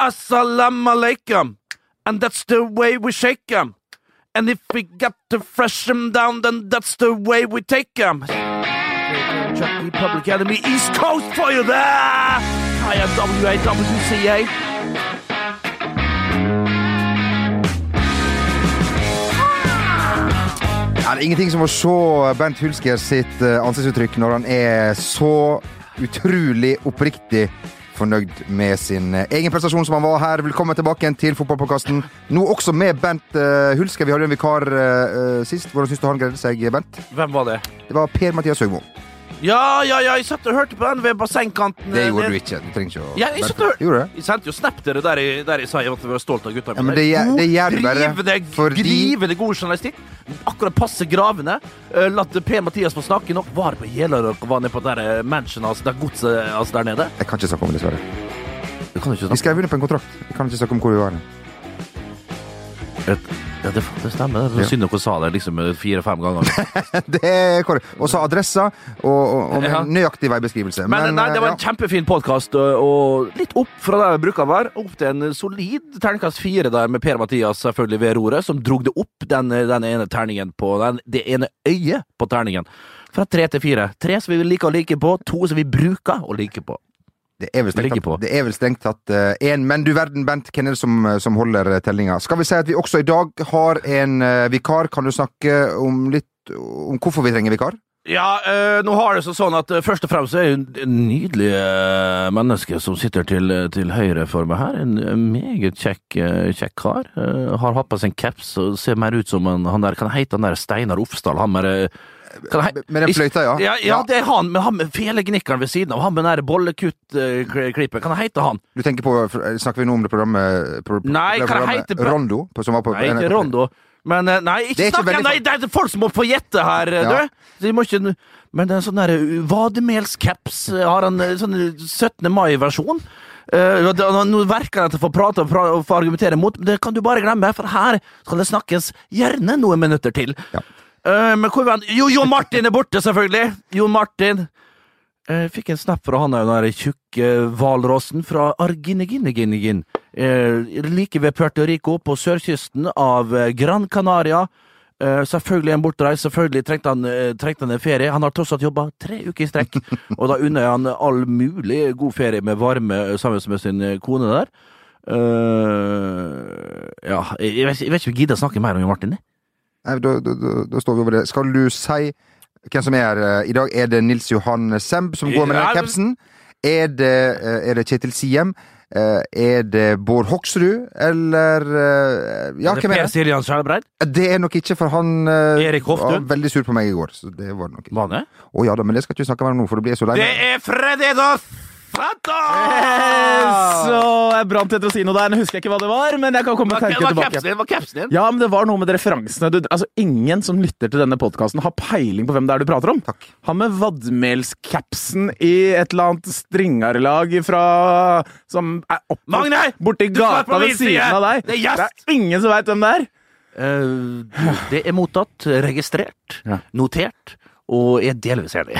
Assalamu alaikum. And that's the way we shake 'em. And if we got to fresh 'em down, then that's the way we take 'em. Chucky Public Enemy East Coast for you there! I am WAWCA. Ja, det er ingenting som å se Bernt Hulsker sitt eh, ansiktsuttrykk når han er så utrolig oppriktig fornøyd med sin eh, egen prestasjon som han var her. Velkommen tilbake igjen til fotballpåkasten. Nå også med Bent eh, Hulsker. Vi hadde en vikar eh, sist. Hvordan syns du han greide seg, Bent? Hvem var det? Det var Per-Mathias Høgmo. Ja, ja, ja, jeg satt og hørte på den ved bassengkanten. Det gjorde du ikke. Du trenger ikke å Ja, jeg satt og hørte? Jeg sendte jo snap til det der jeg, der jeg sa jeg var stolt av gutta Ja, men det det gjør du bare Drivende, fordi- drivende god journalistikk. Akkurat passe gravende. Uh, latt P-Mathias få snakke nok. Var på Jeløya var nede på der mansion, altså, det godset altså, der nede. Jeg kan ikke snakke om det, dessverre. Kan Vi skrev under på en kontrakt. Vi kan ikke snakke om hvor vi var. hen. Ja, det, det stemmer. Det Ja. Synd dere sa det liksom fire-fem ganger. Det er korrekt. Og så adressa og, og, og med Ja. nøyaktig veibeskrivelse. Men, nei, det var eh, en kjempefin podkast, og litt opp fra der vi bruker å være. Opp til en solid terningkast fire der med Per-Mathias selvfølgelig ved roret, som drog det opp, den, den ene terningen på den, det ene øyet på terningen. Fra tre til fire. Tre som vi liker å like på, to som vi bruker å like på. Det er vel strengt tatt, det er vel strengt tatt én, men du verden, Bent, hvem er det som, som holder eh, tellinga? Skal vi si at vi også i dag har en uh, vikar? Kan du snakke om litt om hvorfor vi trenger vikar? Ja, øh, nå har det seg sånn at eh, først og fremst er en nydelig øh, menneske som sitter til, til høyre for meg her. En, en meget kjekk, øh, kjekk kar. Eh, har hatt på seg en caps og ser mer ut som en, han der Kan hete han der Steinar Ofsdal? Han med jeg- Med den fløyta, ja? Ja, ja, det er han, men han med felegnikkeren ved siden av. Han med den bollekutt-klippet. Kan jeg hete han? Du tenker på, Snakker vi nå om det programmet pro, pro, Nei, det kan jeg programmet hete Rondo? På, på, Nei, ikke Rondo. Men eh, nei, ikke, ikke snakk om det! det er folk som må få gjette her, eh, Ja. du. Ikke, men det er en sånn der uh, vademelscaps. eh, Har han eh, sånn 17. mai-versjon? Uh, nå verker det til å få prate og, og få argumentere mot, men det kan du bare glemme, for her skal det snakkes gjerne noen minutter til. Ja. Eh, men hvor han? Jo, Jon Martin er borte, selvfølgelig! Jon Martin. Jeg fikk en snap fra han den tjukke hvalrossen fra Argineginneginnegin. Uh, like ved Puerto Rico, på sørkysten av eh, Gran Canaria. Uh, selvfølgelig en bortreist, selvfølgelig trengte han, uh, trengte han en ferie. Han har tross alt jobba tre uker i strekk, og da unner jeg han all mulig god ferie med varme eh, sammen med sin eh, kone der. Uh, ja, jeg vet, jeg vet ikke om jeg gidder å snakke mer om Martin. jeg. Nei, da, da, da, står vi over det. Skal du si hvem som er her eh, i dag? Er det Nils Johan Semb som går med den capsen? Er det, eh, er det Kjetil Siem? Eh, Er det Bård Hoksrud? Eller Ja, Er det er Per det? Siljan Skjelbreid? Det er nok ikke, for han Erik Hoftun? var veldig sur på meg i går. Så det var det nok ikke. Var det? Å ja da, men det skal ikke vi snakke mer om nå, for det blir jeg så lei Det er Freddy Dos Santos! Så jeg brant etter å si noe der. Nå husker jeg ikke hva det var, men jeg kan komme og tenke tilbake. Det var capsen din? Ja, men det var noe med referansene. Du, altså, ingen som lytter til denne podkasten, har peiling på hvem det er du prater om. Takk. Han med vadmelscapsen i et eller annet stringarlag fra Som er oppe Magne! borti gata ved siden av deg. Det er! Det er ingen som veit hvem det er. Uh, det er mottatt, registrert, Ja. notert, og er delvis enig.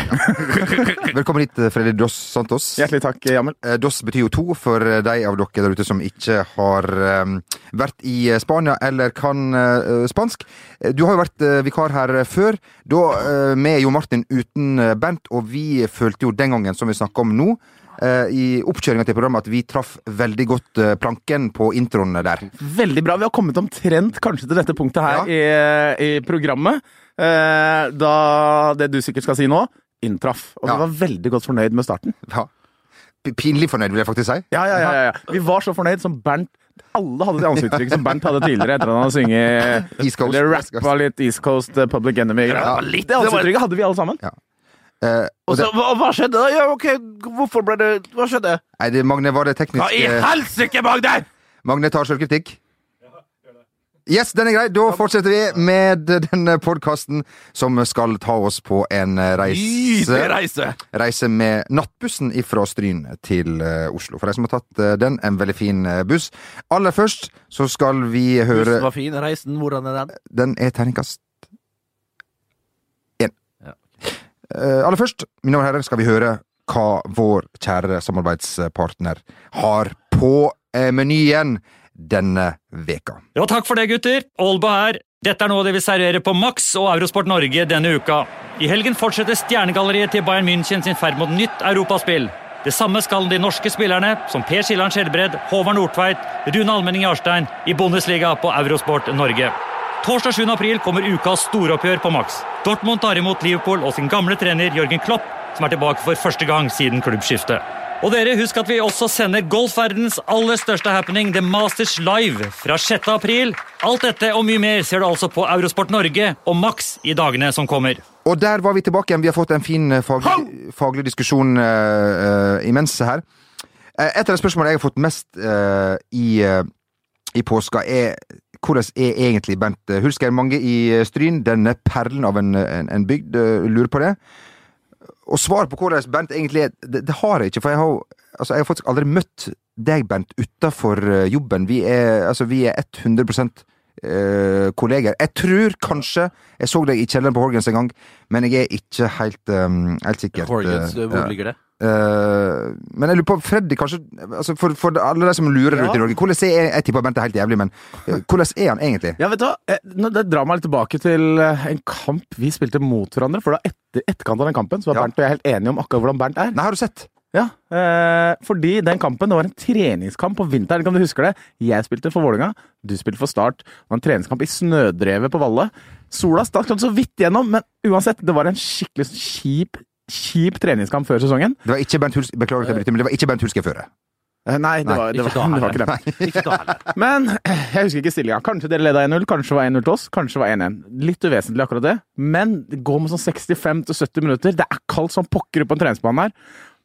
Velkommen hit, Freddy Doss Santos. Hjertelig takk, Jamel. Eh, DOS betyr jo to for eh, de av dere der ute som ikke har eh, vært i Spania eller kan spansk. Du har jo vært vikar her før, da med Jo Martin uten Bent, og vi følte jo den gangen, som vi snakker om nå, i oppkjøringa til programmet, at vi traff veldig godt eh, planken på introen der. Veldig bra. Vi har kommet omtrent kanskje til dette punktet her i, i programmet. Eh, da det du sikkert skal si nå, inntraff. Og Ja. vi var veldig godt fornøyd med starten. Ja. Pinlig fornøyd, vil jeg faktisk si. Ja, ja, ja, ja. Vi var så fornøyd som Bernt Alle hadde det ansiktsuttrykket som Bernt hadde tidligere etter at han hadde sunget East Coast. Eller rappa litt East Coast eh, Public Enemy. Ja, litt, det ansiktsuttrykket hadde vi alle sammen. Eh, og Og så, hva, hva skjedde? Ja, ok, Hvorfor ble det Hva skjedde? nei, det, Magne, var det Hva i teknisk helsike, Magne?! Magne tar sjølkritikk. Yes, den er grei. Da fortsetter vi med denne podkasten som skal ta oss på en reise. reise! Reise med nattbussen fra Stryn til eh, Oslo. For de som har tatt eh, den, en veldig fin eh, buss. Aller først så skal vi høre Bussen var fin, reisen, hvordan er den? Den er terningkast én. Ja. Eh, aller først, mine damer og herrer, skal vi høre hva vår kjære samarbeidspartner har på er menyen denne veka? Ja, takk for det, gutter. Olba her. Dette er noe av det vi serverer på Max og Eurosport Norge denne uka. I helgen fortsetter stjernegalleriet til Bayern München sin ferd mot nytt europaspill. Det samme skal de norske spillerne, som Per Skilland Skjelbred, Håvard Nordtveit, Rune Almenning Jarstein, i Bundesliga på Eurosport Norge. Torsdag 7. april kommer ukas storoppgjør på Max. Dortmund tar imot Liverpool og sin gamle trener Jørgen Klopp, som er tilbake for første gang siden klubbskiftet. Og dere, husk at vi også sender golfverdens aller største happening, The Masters Live, fra 6. april. Alt dette og mye mer ser du altså på Eurosport Norge og Max i dagene som kommer. Og der var vi tilbake igjen. Vi har fått en fin eh, faglig, faglig diskusjon uh, imens her. Uh, et av de spørsmålene jeg har fått mest uh, i, i påska, er hvordan er egentlig Bent Hulsker? Mange i Stryn, denne perlen av en, en, en bygd, lurer på det. Og svar på hvordan Bent egentlig er, det, det har jeg ikke. For jeg har, altså, jeg har faktisk aldri møtt deg, Bent, utafor jobben. Vi er, altså, vi er 100 uh, kolleger. Jeg tror kanskje Jeg så deg i kjelleren på Horgens en gang, men jeg er ikke helt, um, helt sikker. Horgens, uh, hvor ligger det? Uh, men jeg lurer på, Freddy, kanskje altså for, for, alle de som lurer ja. ut i Norge Hvordan er Jeg, jeg tipper Bent er helt jævlig, men hvordan er han egentlig? Ja, vet du hva Det drar meg litt tilbake til en kamp vi spilte mot hverandre. For da etter etterkant av den kampen så var ja. Bernt og jeg helt enige om akkurat hvordan Bernt er. Nei, har du sett? Ja, eh, fordi den kampen det var en treningskamp på vinteren. Kan du huske det? Jeg spilte for Vålinga, du spilte for Start. Det var en treningskamp i snødrevet på Valle. Sola stakk så vidt gjennom, men uansett, det var en skikkelig kjip, kjip treningskamp før sesongen. Det var ikke Bent Hulske, Beklager at jeg men det var ikke Bent Hulske føre. det. nei, det var, det var, det var ikke det. Men jeg husker ikke stillinga. Kanskje dere leda 1-0, kanskje var 1-0 til oss, kanskje var 1-1. Litt uvesentlig akkurat det, men det går med sånn 65-70 minutter. Det er kaldt som pokker på en treningsbane her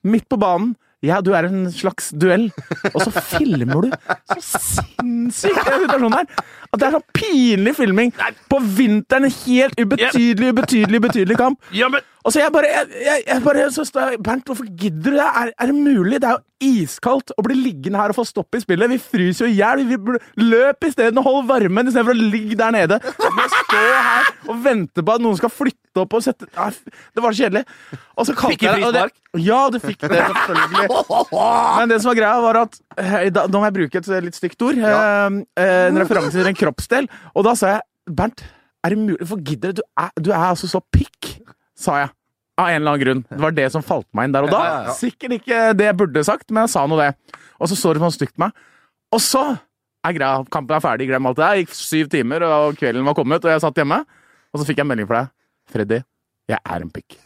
midt på banen. Ja, du er en slags duell, og så filmer du så sinnssykt den situasjonen her! At det er sånn pinlig filming på vinteren. En helt ubetydelig, ubetydelig, ubetydelig kamp. Ja, men... Og så jeg bare, jeg, jeg, jeg bare står Bernt, hvorfor gidder du det? Er, er, det mulig? Det er jo iskaldt å bli liggende her og få stopp i spillet. Vi fryser jo i hjel. Vi løp isteden og hold varmen istedenfor å ligge der nede. Vi stå her og vente på at noen skal flytte opp og sette Det var så kjedelig. Og så fikk jeg frispark? Ja, du fikk det, selvfølgelig. Men det som var greia, var at eh, da, Nå må jeg bruke et litt stygt ord. Ja. Eh, en referanse til en kroppsdel. Og da sa jeg Bernt, er det mulig? Hvorfor gidder du? Du er, du er altså så pikk sa jeg. Av en eller annen grunn. Det var det som falt meg inn der og da. Ja, ja, ja. Sikkert ikke det jeg burde sagt, men jeg sa nå det. Og så så det sånn stygt på meg. Og så er greia, kampen er ferdig, glem alt det der. Gikk syv timer, og kvelden var kommet, og jeg satt hjemme. Og så fikk jeg en melding fra deg. Freddy, jeg er en pikk.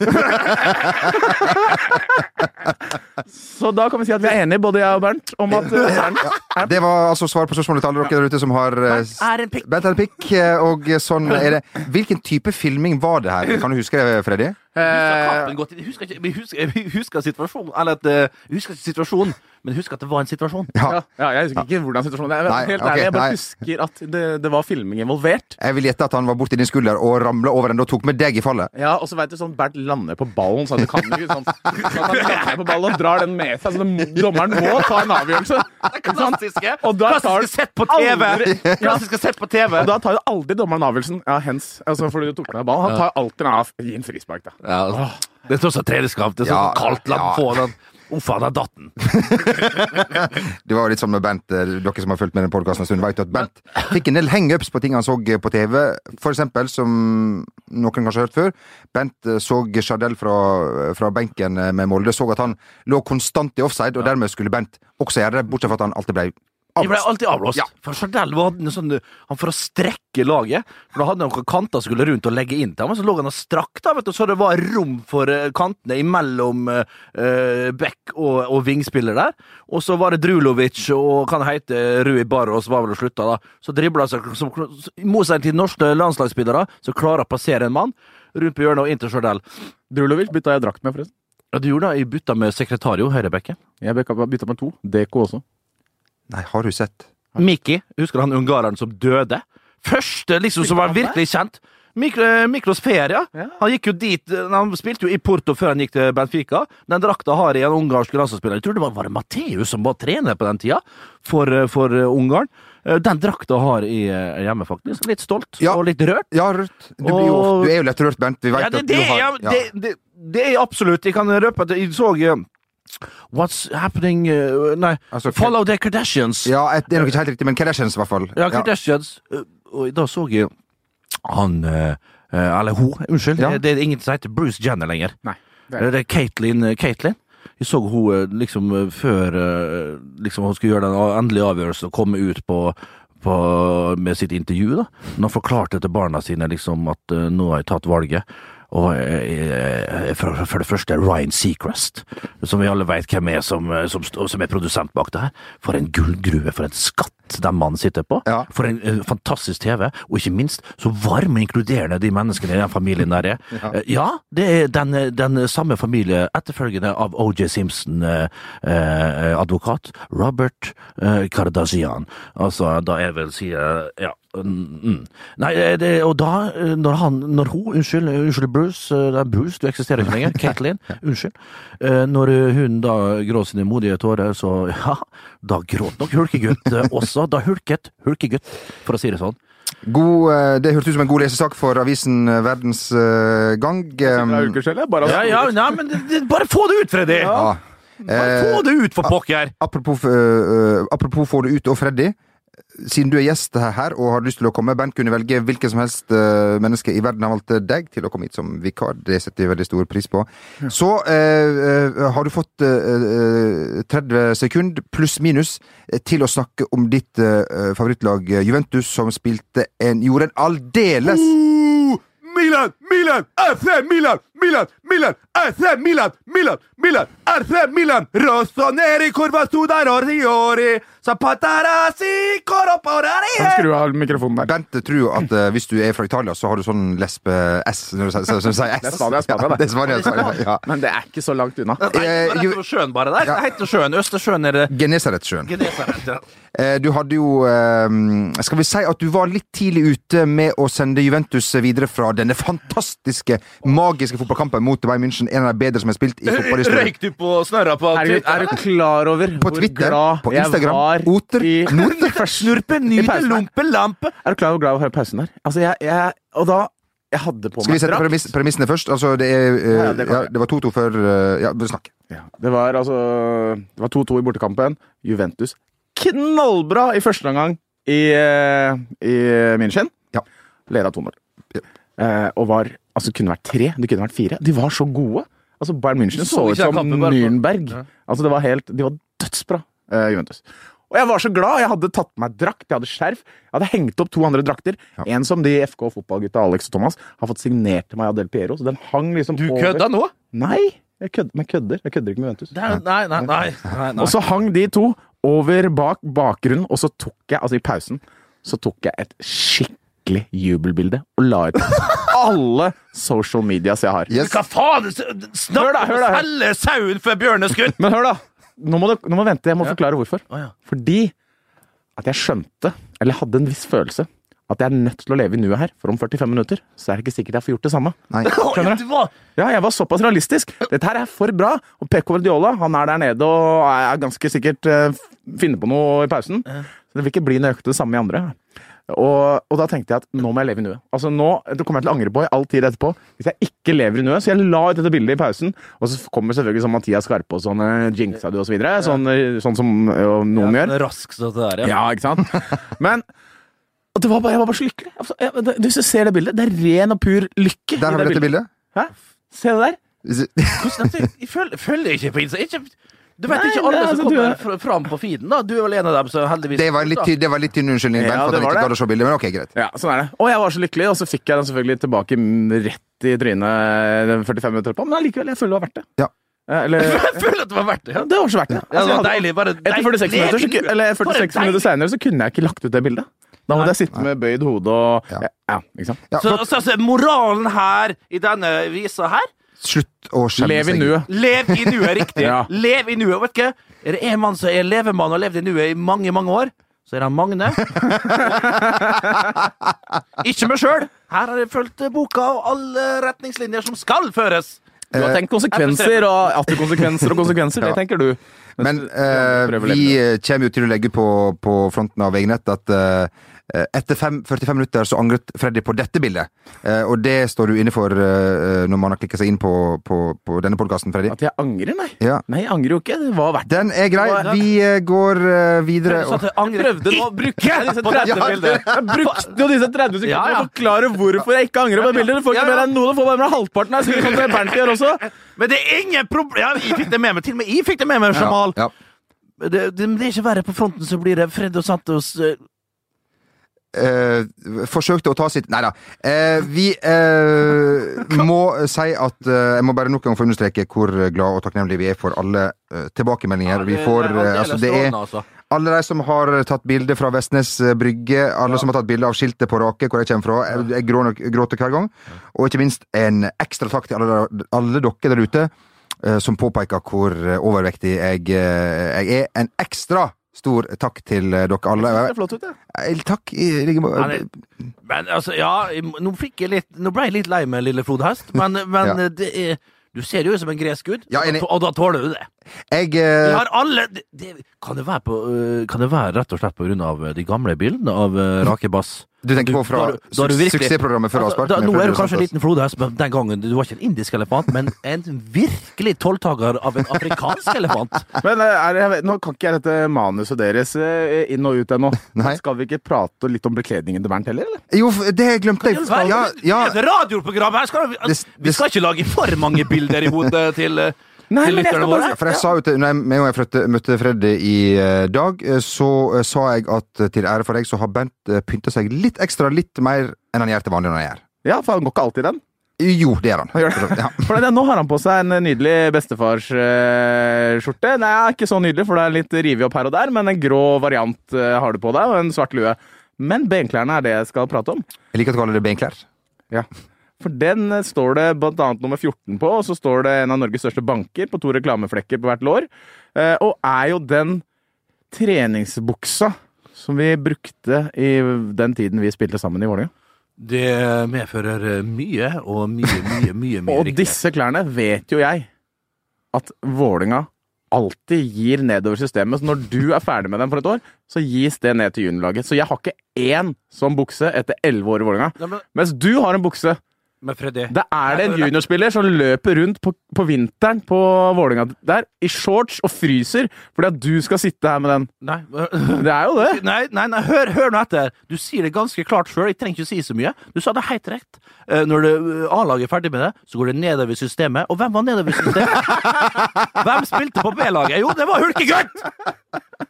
så da kan vi si at vi er enige, både jeg og Bernt, om at uh, Bernt er Det var altså svar på spørsmålet til alle dere der ute som har Bernt er en pikk. Bernt er en pikk, og sånn er det. Hvilken type filming var det her? Kan du huske det, Freddy? Husker kampen Jeg husker, ikke, husker, husker situasjonen, eller at, husker situasjonen men husk at det var en situasjon. Ja, ja Jeg husker ikke hvordan situasjonen er. Nei, helt okay, ærlig, Jeg bare nei. husker at det, det, var filming involvert. Jeg vil gjette at han var borti din skulder og ramla over den og tok med deg i fallet. Ja, og så veit du sånn Bernt lander på ballen, så du kan ikke sånn så Han lander på ballen og drar den med seg, så det, dommeren må ta en avgjørelse. Klassiske! Klassiske sett på TV! Klassiske sett på TV! Og da tar jo aldri dommeren avgjørelsen. Ja, hens, altså fordi du tok med deg ballen. Han tar alltid en av. Gi en frispark, da. Ja, det er tross alt skap Det er sånn kaldt land på den. Uff a datt den! det var litt sånn med Bent, eh, dere som har fulgt med den podkasten en stund, vet at Bent fikk en del hangups på ting han så på TV. For eksempel, som noen kanskje har hørt før, Bent eh, så Chardel fra, fra benken eh, med Molde, så at han lå konstant i offside, og dermed skulle Bent også gjøre det, bortsett fra at han alltid ble de ble alltid avblåst. Ja. For Chardel var sånn, han for å strekke laget. For Da hadde han noen kanter som skulle rundt og legge inn til ham, så lå han og strakk, da, vet du, så det var rom for uh, kantene imellom uh, back og, og vingspiller der. Og så var det Drulovic og kan hete Rui Barros var vel og slutta, da. Så dribla seg I motsetning til norske landslagsspillere, som klarer å passere en mann rundt på hjørnet og inn til Chardel. Drulovic bytta jeg drakt med, forresten. Ja, du gjorde det? Jeg bytta med Sekretario, høyrebekken. Jeg bytta med to. DK også. Nei, har du sett? Miki, husker du han ungareren som døde? Første liksom som var virkelig kjent. Miklos Feria. Ja. Han gikk jo dit Han spilte jo i Porto før han gikk til Benfica. Den drakta har i en ungarsk landslagsspiller. Jeg tror det var, var det Mateus som var trener på den tida for, for Ungarn. Den drakta har i hjemme, faktisk. Litt stolt ja. og litt rørt. Ja, rørt. Du, og... jo, du, er jo lett rørt, Bent. Vi veit ja, at du har ja, det, det, det, er absolutt. Jeg kan røpe at jeg så What's happening uh, Nei, Altså, Follow the Kardashians. Ja, et- det er nok ikke helt riktig, men Kardashians i hvert fall. Ja, Kardashians. Ja. Og da så jeg han uh, uh, Eller hun, unnskyld. Ja. Det er ingen som heter Bruce Jenner lenger. Nei. Det er, det er Caitlyn. uh, Caitlyn. Jeg så hun liksom før liksom hun skulle gjøre den endelige avgjørelsen og komme ut på, på, med sitt intervju. da. Når han forklarte til barna sine liksom at uh, nå har jeg tatt valget. Og eh, for, for det første Ryan Seacrest, som vi alle vet hvem er som, eh, som, som er produsent bak det her. For en gullgruve, for en skatt den mannen sitter på. Ja. For en uh, fantastisk TV, og ikke minst så varm og inkluderende de menneskene i den familien der er. Ja. uh, ja det er den, den samme familie, etterfølgende av OJ Simpson, eh, eh, advokat, Robert eh, Kardashian. Altså, da jeg vil si eh, ja. Mm, mm. Nei, eh, det, og da, eh, når han, når hun, unnskyld, eh, unnskyld Bruce, eh, det er Bruce, du eksisterer ikke lenger, Katelyn, unnskyld. Eh, Når eh, hun da gråt sine modige tårer, så ja, da gråt nok hulkegutt eh, også. Da hulket hulkegutt, for å si det sånn. God, eh, det hørtes ut som en god lesesak for avisen Verdensgang. Verdens eh, Gang. Det ukeskjellet. Bare Ja, ja, ja, men bare få det ut, Freddy! ja. Bare få det ut, for pokker! apropos, apropos få det ut, og Freddy. Siden du er gjest her og har lyst til å komme, Bernt kunne velge hvilket som helst eh, menneske i verden. Har valgt deg til å komme hit som vikar. Det setter jeg veldig stor pris på. Så eh, eh, har du fått eh, eh, 30 sekunder pluss minus eh, til å snakke om ditt eh, favorittlag eh, Juventus, som spilte en gjorde en aldeles Milan, Milan, FC Milan, Milan, Milan, AC Milan, Milan, Milan, AC Milan, Rossoneri, curva sudar oriori, zapatarasi, Kan du coroporari. skru av mikrofonen der? Bente tror at eh, hvis du er fra Italia, så har du sånn lesbe-S når du sier, så- som sier S. Det er Spania, Spania, det. det. er Spania, Spania, ja. Men det er ikke så langt unna. Det Eh, rett Ju- over sjøen bare der. Det heter sjøen. Østersjøen er det Genesaretsjøen. Genesaret. ja. Eh, Du hadde jo eh, Skal vi si at du var litt tidlig ute med å sende Juventus videre fra denne fantastiske, magiske fotballkampen mot Bayern München, en av de bedre som er spilt i fotballhistorien. Røyk du på snørra på Twitter? er du klar over På hvor Twitter, glad på Instagram, var Oter, i Nord- Snurpe, nyte, lompe, lampe. Er du klar over hvor glad jeg var i pausen der? Altså, jeg, jeg Og da Jeg hadde på Skal vi sette premiss, premissene først? Altså, det er uh, Ja, det ja. Det var 2-2 før uh, Ja, snakk. Ja, det var altså Det var 2-2 i bortekampen. Juventus knallbra i første omgang i, uh, i München. Ja. Leda 2-0. Eh, og var Altså, kunne vært tre, det kunne vært fire. De var så gode. Altså, Bayern München så ut som Nürnberg. Ja. Altså, det var helt De var dødsbra, eh, Juventus. Og jeg var så glad. Jeg hadde tatt på meg drakt, jeg hadde skjerf. Jeg hadde hengt opp to andre drakter. Ja. En som de FK fotballgutta Alex og Thomas har fått signert til meg av Del Piero. Så den hang liksom Du over kødda nå? Nei, jeg kødder, men kødder. Jeg kødder ikke med Juventus. Er, nei, nei, nei. nei. Og så hang de to over bak bakgrunnen, og så tok jeg, altså i pausen, så tok jeg et skikkelig jubelbilde og la ut alle social medias jeg har. Yes. Hva faen? Snakk om å selge sauen før bjørnen er skutt! Men hør, da! Nå må du, nå må vente, jeg må forklare hvorfor. Oh, ja. Fordi at jeg skjønte, eller hadde en viss følelse, at jeg er nødt til å leve i nuet her, for om 45 minutter så er det ikke sikkert jeg får gjort det samme. Nei. Skjønner du? Ja, jeg var såpass realistisk. Dette her er for bra. Og Pecco Verdiola han er der nede og er ganske sikkert uh, finner på noe i pausen. Så det vil ikke bli nøyaktig det samme i andre. Og, og da tenkte jeg at nå må jeg leve i nuet. Altså nå, Det kommer jeg til å angre på i all tid etterpå. Hvis jeg ikke lever i nuet. Så jeg la ut dette bildet i pausen. Og så kommer selvfølgelig sånn Mathias Skarpe og sånne jinxa du og så videre. Sånn, sånn som noen gjør. Rask sånn det der, ja. Ja, ikke sant? Men og det var bare, jeg var bare så lykkelig. Altså, jeg, det, hvis du ser det bildet, det er ren og pur lykke. Der har vi dette bildet. Hæ? Se det der. Hvordan dette? Jeg følger, følger ikke på Insta. Ikke, du vet Nei, ikke alle som altså, kommer du er- fram på feeden, da. Du er vel en av dem som heldigvis Det var litt, det var litt tynn unnskyldning, Bernt, Ja, for at det ikke det. å se bildet, men ok, greit. Ja, sånn er det. Og jeg var så lykkelig, og så fikk jeg den selvfølgelig tilbake rett i trynet eh, 45 minutter etterpå. Men allikevel, jeg føler det var verdt det. Ja. Eh, Eller Jeg føler at det var verdt det. Ja. Det var så verdt det. Ja, Altså, det var deilig. Bare Etter 46 minutter, så, eller 46 minutter senere så kunne jeg ikke lagt ut det bildet. Da måtte jeg sitte med bøyd hode og Ja. Ja, ikke sant? Ja, Så, så, så moralen her, i denne visa her Slutt å skjemme Lev i seg. nuet. Lev i nuet, riktig. Ja. Lev i nuet. Vet du hva? Er det en mann som er levemann og har levd i nuet i mange, mange år, så er han Magne. Ikke meg sjøl. Her har jeg fulgt boka og alle retningslinjer som skal føres. Du har tenkt konsekvenser og atter er konsekvenser og konsekvenser. Ja. Det tenker du. Men eh, vi kommer jo til å legge på, på fronten av VG-nett at eh, eh, etter fem, 45 minutter så angret Freddy på dette bildet. Eh, og det står du inne for eh, når man har klikka seg inn på, på, på denne podkasten, Freddy. At jeg angrer, nei. Ja. Nei, jeg angrer jo ikke. Det var verdt det. Den er grei. Vi eh, går eh, videre. Jeg angrer prøvde nå å bruke disse på det 30 bildene. Jeg brukte jo disse 30 sekundene Ja, ja. til å forklare hvorfor jeg ikke angrer på bildet. Du får ikke mer enn noe, du får bare med halvparten. Jeg sånn som Bernt gjør også. Men det er ingen problem ja, Jeg fikk det med meg, til og med jeg fikk det med meg, Jamal. Ja, ja. Det, det, det er ikke verre på fronten, så blir det Freddy og Santos eh, forsøkte å ta sitt Nei da. Eh, vi eh, må si at eh, Jeg må bare nok en gang få understreke hvor glad og takknemlig vi er for alle eh, tilbakemeldinger vi får. eh, altså, det er altså. alle de som har tatt bilde fra Vestnes brygge, alle som har tatt bilde av skiltet på Rake, hvor jeg kommer fra. Jeg, jeg grå- gråter hver gang. Og ikke minst en ekstra takk til alle, alle dere der ute som påpeker hvor overvektig jeg, jeg er. En ekstra stor takk til eh, dere alle. Det ser flott ut, ja. Eh, Takk i like måte. Men altså, ja, nå, fikk jeg litt, nå ble jeg litt lei meg, lille flodhest, men, men Ja. det er Du ser jo ut som en gresk gud, Ja, og da tåler du det. Jeg Vi eh, har alle det, det, kan, det være på, øh, kan det være rett og slett på grunn av de gamle bildene av øh, Rake Bass? Du tenker på fra Da har da virkelig- suksessprogrammet før Altså, avspark? da, nå er du kanskje en liten flodhest, men den gangen du var ikke en indisk elefant, men en virkelig tolltaker av en afrikansk elefant. Men eh, er, jeg vet, nå kan ikke jeg dette manuset deres eh, inn og ut ennå. Skal vi ikke prate litt om bekledningen til Bernt heller, eller? Jo, det glemte jeg. Ja, ja. Det er et radioprogram her! Skal vi, vi skal ikke lage for mange bilder i hodet til, Nei, til men jeg lytterne skal bare våre. For jeg sa jo til, når jeg, med en gang jeg møtte Freddy i eh, dag, eh, så eh, sa jeg at til ære for deg, så har Bent pynta seg litt ekstra, litt mer enn han gjør til vanlig når han gjør. Ja, for han går ikke alltid den. Jo, det gjør han. Han gjør det. Ja. For det, nå har han på seg en nydelig bestefarsskjorte. Nei, ikke så nydelig, for det er litt revet opp her og der, men en grå variant har du på deg, og en svart lue. Men benklærne er det jeg skal prate om. Jeg liker at du kaller det benklær. Ja. For den eh, står det annet nummer 14 på, og så står det en av Norges største banker på to reklameflekker på hvert lår. Eh, Og er jo den treningsbuksa som vi brukte i den tiden vi spilte sammen i Vålerenga. Det medfører mye, og mye, mye, mye, mye Og disse klærne vet jo jeg at Vålinga alltid gir nedover systemet. Så når du er ferdig med dem for et år, så gis det ned til juniorlaget. Så jeg har ikke én sånn bukse etter elleve år i men, Mens du har en bukse. Men Freddy Da er det en juniorspiller som løper rundt på, på vinteren på Vålinga der i shorts og fryser fordi at du skal sitte her med den. Nei, Det er jo det. Nei, nei, nei hør, hør nå etter. Du sier det ganske klart sjøl. Jeg trenger ikke å si så mye. Du sa det helt rett. Eh, Når det, eh, A-laget er ferdig med det, så går det nedover systemet. Og hvem var nedover systemet? hvem spilte på B-laget? Jo, det var Hulkegutt!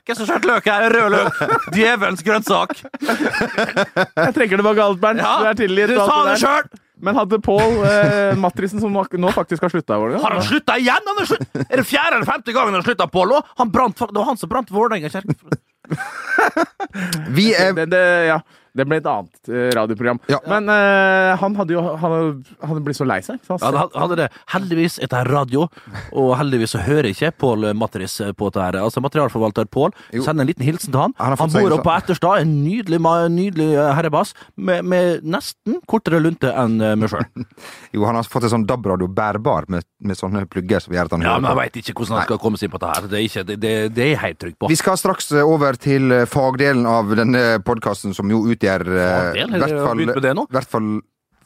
Hvem som skjøt løk her? Rød løk. Djevelens grønnsak. Jeg trekker tilbake alt, Bernt. Ja, du er tilgitt. du sa det sjøl! Men hadde Pål eh, Matrisen, som nå faktisk har slutta i Vålerenga Har han slutta igjen? Han er, slutt. er det fjerde eller femte gangen han har slutta Pål det var han som brant Vålerenga kirke. Vi er det, det, ja, det ble et annet eh, radioprogram. Ja. Men uh, han hadde jo han hadde, han hadde blitt så lei seg. Så han, Ja, han hadde det. Heldigvis er dette radio, og heldigvis så hører ikke Pål Matris på dette. her. Altså Materialforvalter Pål sender en liten hilsen til han. Han Han, bor oppe på Etterstad, en nydelig, nydelig eh, herrebass, med, med nesten kortere lunte enn eh, meg sjøl. Jo, han har fått en sånn DAB-radio bærbar med, med sånne plugger som gjør at han hører Ja, men jeg veit ikke hvordan han skal komme seg inn på dette her. Det er, ikke, det, det, det er jeg helt trygg på. Vi skal straks eh, over til eh, fagdelen av denne podkasten, som jo utgjør i hvert fall, det nå? i hvert fall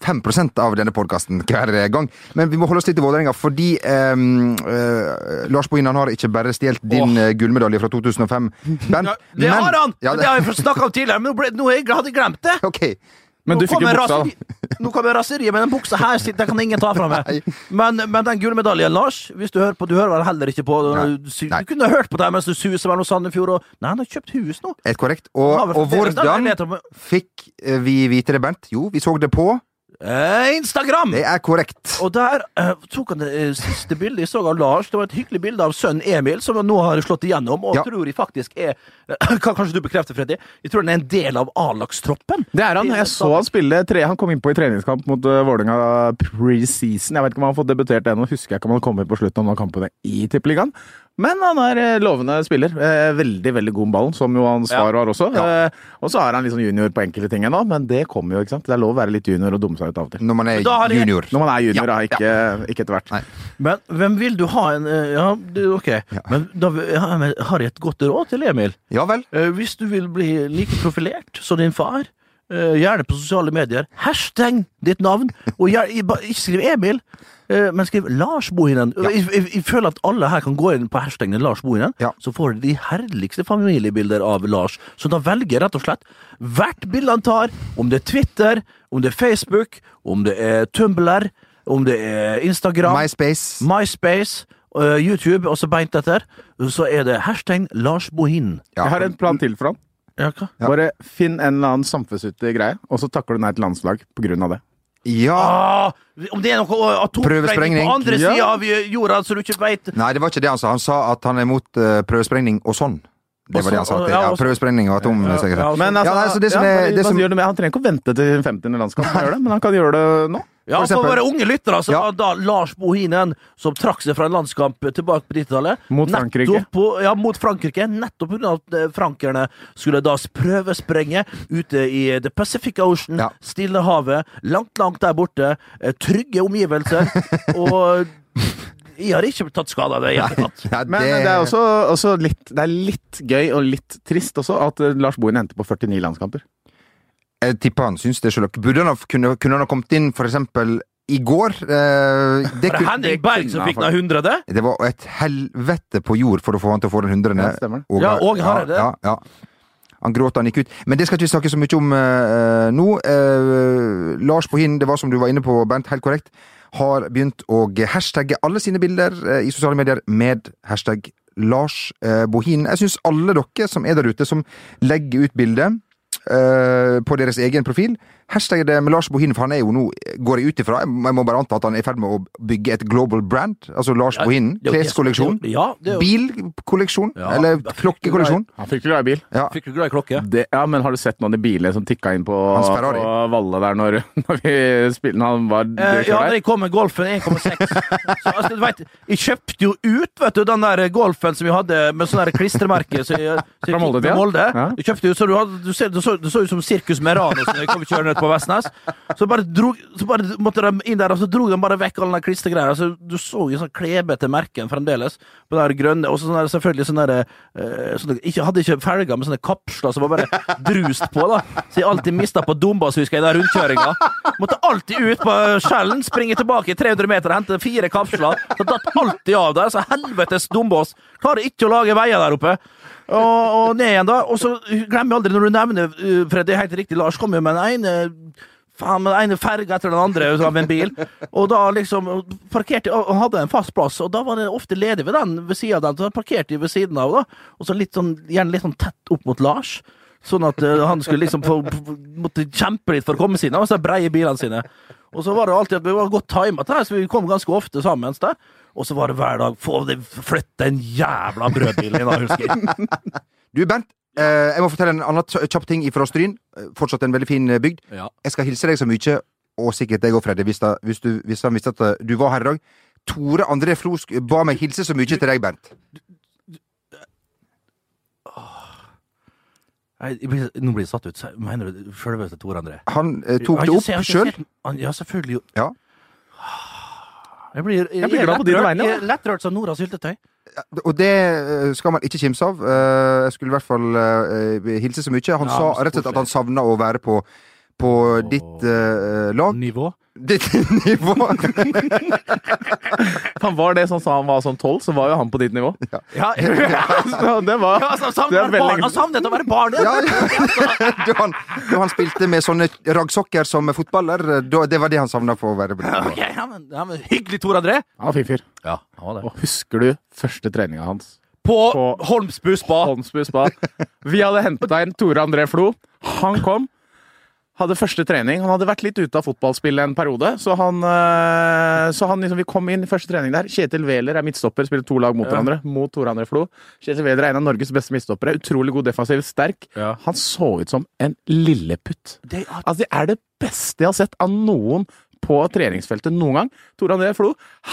5 av denne podkasten hver gang. Men vi må holde oss litt til Vålerenga, fordi eh, eh, Lars Bohin han har ikke bare stjålet din oh. gullmedalje fra 2005. Bent. Ja, det men- har han! Ja, det har jeg snakka om tidligere, men nå, ble, nå hadde jeg glemt det. Ok. Men du fikk jo buksa. da. Nå kommer raseriet, men den buksa her den kan ingen ta fra meg. Men, men den gullmedaljen, Lars, hvis du hører på, du hører vel heller ikke på Nei. Du, kunne hørt på det mens du suser mellom Sandefjord og Nei, han har kjøpt hus nå. Helt korrekt. Og, og hvordan fikk eh, vi vite det, Bernt? Jo, vi så det på. Eh, Instagram! Det er korrekt. Og der eh, tok han det eh, siste bildet jeg så av Lars. Det var et hyggelig bilde av sønnen Emil, som han nå har slått igjennom. Og Ja. tror jeg faktisk er Kan kanskje du bekrefter, Freddy? Jeg tror han er en del av A-lagstroppen. Det er han. Jeg så han spille tre, Han kom inn på i treningskamp mot uh, Vålerenga preseason. Jeg vet ikke om han har fått debutert ennå. Husker jeg ikke om han kom inn på slutten av noen kampene i Tippeligaen. Men han er eh, lovende spiller. Eh, veldig veldig god med ballen, som jo hans Ja. far var også. Ja. Eh, og så er han litt sånn junior på enkelte ting ennå, men det kommer jo, ikke sant. Det er lov å være litt junior og dumme seg ut av og til. Når man er junior. Når man er junior, Ja, ikke, ikke etter hvert. Nei. Men hvem vil du ha en Ja, du, ok. Men da har jeg et godt råd til Emil. Ja vel. Eh, hvis du vil bli like profilert som din far, gjerne på sosiale medier, hashtag ditt navn, og ikke skriv Emil, eh, men skriv Lars Bohinen. Ja. Jeg, jeg, jeg føler at alle her kan gå inn på hashtagen Lars Bohinen, Ja. så får de de herligste familiebilder av Lars. Så da velger jeg rett og slett hvert bilde han tar, om det er Twitter, om det er Facebook, om det er Tumblr, om det er Instagram. MySpace. MySpace, øh, YouTube, og så beint etter, så er det hashtag Lars Bohinen. Ja. Jeg har en plan til for han. Ja, hva? Ja. Bare finn en eller annen samfunnsnyttig greie, og så takker du nei til landslag på grunn av det. Ja. Ah, om det er noe atomsprengning på andre Ja. sida av jorda, så du ikke veit Nei, det var ikke det han sa. Han sa at han er imot uh, prøvesprengning og sånn. Det var det han sa. Til, ja, ja, prøvesprengning og atomsikkerhet. Ja, altså, Ja, nei, det som er- det som- gjør det med? Han trenger ikke å vente til 50. landskamp, for å det, men han kan gjøre det nå. Ja, for for våre unge lyttere, så Ja. var da Lars Bohinen, som trakk seg fra en landskamp tilbake på 90-tallet Mot Frankrike. På, ja, mot Frankrike. Nettopp pga. at eh, frankerne skulle da prøvesprenge ute i The Pacific Ocean, Ja. Stillehavet, langt, langt der borte. eh, Trygge omgivelser. og jeg har ikke tatt skade av det i det hele tatt. Men det, er også, også litt, det er litt gøy og litt trist også at eh, Lars Bohin endte på 49 landskamper. Jeg tipper han syns det sjøl. Burde han ha, kunne, kunne han ha kommet inn eksempel i går? Eh, det, Var det Henrik Berg som fikk den hundrede? det var et helvete på jord for å få han til å få den hundrede. Ja. Ja, og Hareide. det. ja, ja. Han gråt da han gikk ut. Men det skal ikke vi snakke så mye om eh, nå. Eh, Lars Bohin, det var som du var inne på, Bernt, helt korrekt, har begynt å hashtagge alle sine bilder eh, i sosiale medier med hashtag Lars eh, Bohin. Jeg syns alle dere som er der ute, som legger ut bilde eh, på deres egen profil, hashtag det med Lars Bohin, for han er jo nå, går jeg ut ifra, jeg må bare anta at han er i ferd med å bygge et global brand, altså Lars Bohin, det som- kleskolleksjon, Ja, jo bilkolleksjon, Ja, eller klokkekolleksjon. Han fikk glad i bil. Ja. Fikk glad i klokke? Det, ja, men har du sett noen i biler som tikka inn på, på Valle der når, når vi spilte han var Eh, ja, da der? jeg kom med Golfen 1,6 Så altså, du vet, Jeg kjøpte jo ut vet du, den der Golfen som vi hadde med sånn klistremerke så jeg, så jeg Fra Molde, ja. Molde. Ja. Jeg kjøpte jo, så du, hadde, du, ser, du, så, du så ut som Sirkus Merano som jeg kom kjørende ut på Vestnes. Så bare, drog, så bare måtte de inn der, og så dro de bare vekk alle de klistergreiene. Altså, du så jo sånn klebete merken fremdeles på det grønne. Og så sånn selvfølgelig sånn der eh, sånne, ikke, Hadde ikke felger, men sånne kapsler som var bare drust på. da Så jeg alltid mista på Dombas, husker jeg, i den rundkjøringa. Måtte alltid ut på Skjellen, springe tilbake 300 meter, hente fire kapsler. Så datt alltid av der. Så helvetes Dombås. Klarer ikke å lage veier der oppe. Og, og ned igjen, da. Og så glemmer jeg aldri når du nevner uh, For det er helt riktig, Lars kom jo med den ene Faen, den ene ferga etter den andre av en bil. Og da liksom parkerte Han hadde en fast plass, og da var det ofte ledig ved den ved siden av den. Så da parkerte ved siden av, da. Og så litt sånn, gjerne litt sånn tett opp mot Lars. Sånn at eh, han skulle liksom få, måtte kjempe litt for å komme sine, og så breie bilene sine. Og så var det alltid at vi var godt timet, her, så vi kom ganske ofte sammen. der. Og så var det hver dag få det- flytte den jævla brødbilen da, husker jeg. Du, Bernt, eh, jeg må fortelle en annen kjapp ting fra Stryn. Eh, Fortsatt en veldig fin eh, bygd. Ja. Jeg skal hilse deg så mye, og sikkert deg òg, Freddy, hvis, da, hvis, du, hvis han visste at du var her i dag. Tore André Flosk ba meg hilse så mye til deg, Bernt. Nei, blir, nå blir jeg satt ut. Så- Mener du sjølveste Tor André? Han eh, tok det opp sjøl. Ja, selvfølgelig. Ja. Jeg blir, jeg, Jeg blir glad på dine vegne, jeg er Lettrørt som Noras syltetøy. Og det eh, skal man ikke kimse av. Eh, Jeg skulle i hvert fall eh, hilse så mye. Han Ja, sa rett og slett at han savna å være på, på ditt uh, lag. Nivå. Ditt nivå. Han var det sånn sa han var sånn tolv, så var jo han på ditt nivå. Ja, Så det var Ja, altså, det er savnet være veldig- barn. Han savnet å være barn! Ja, ja. Da, han, da han spilte med sånne raggsokker som fotballer, da, det var det han savna for å være på ditt Ok, ja, men, ja, men Hyggelig, Tor André. Han var fin fyr. Ja, han var det. Og husker du første treninga hans? På, På- Holmsbu spa. Holmsbu spa. Vi hadde henta inn Tore André Flo. Han kom. Hadde første trening. Han hadde vært litt ute av fotballspillet en periode. Så han, eh, så han liksom, vi kom inn i første trening der. Kjetil Wæler er midtstopper, spiller to lag mot hverandre. Mot Tore André Flo. Kjetil Wæler er en av Norges beste midtstoppere. Utrolig god defensiv, sterk. Ja. Han så ut som en lilleputt. Det, er- Altså, det er det beste jeg har sett av noen på treningsfeltet noen gang. Tor André Flo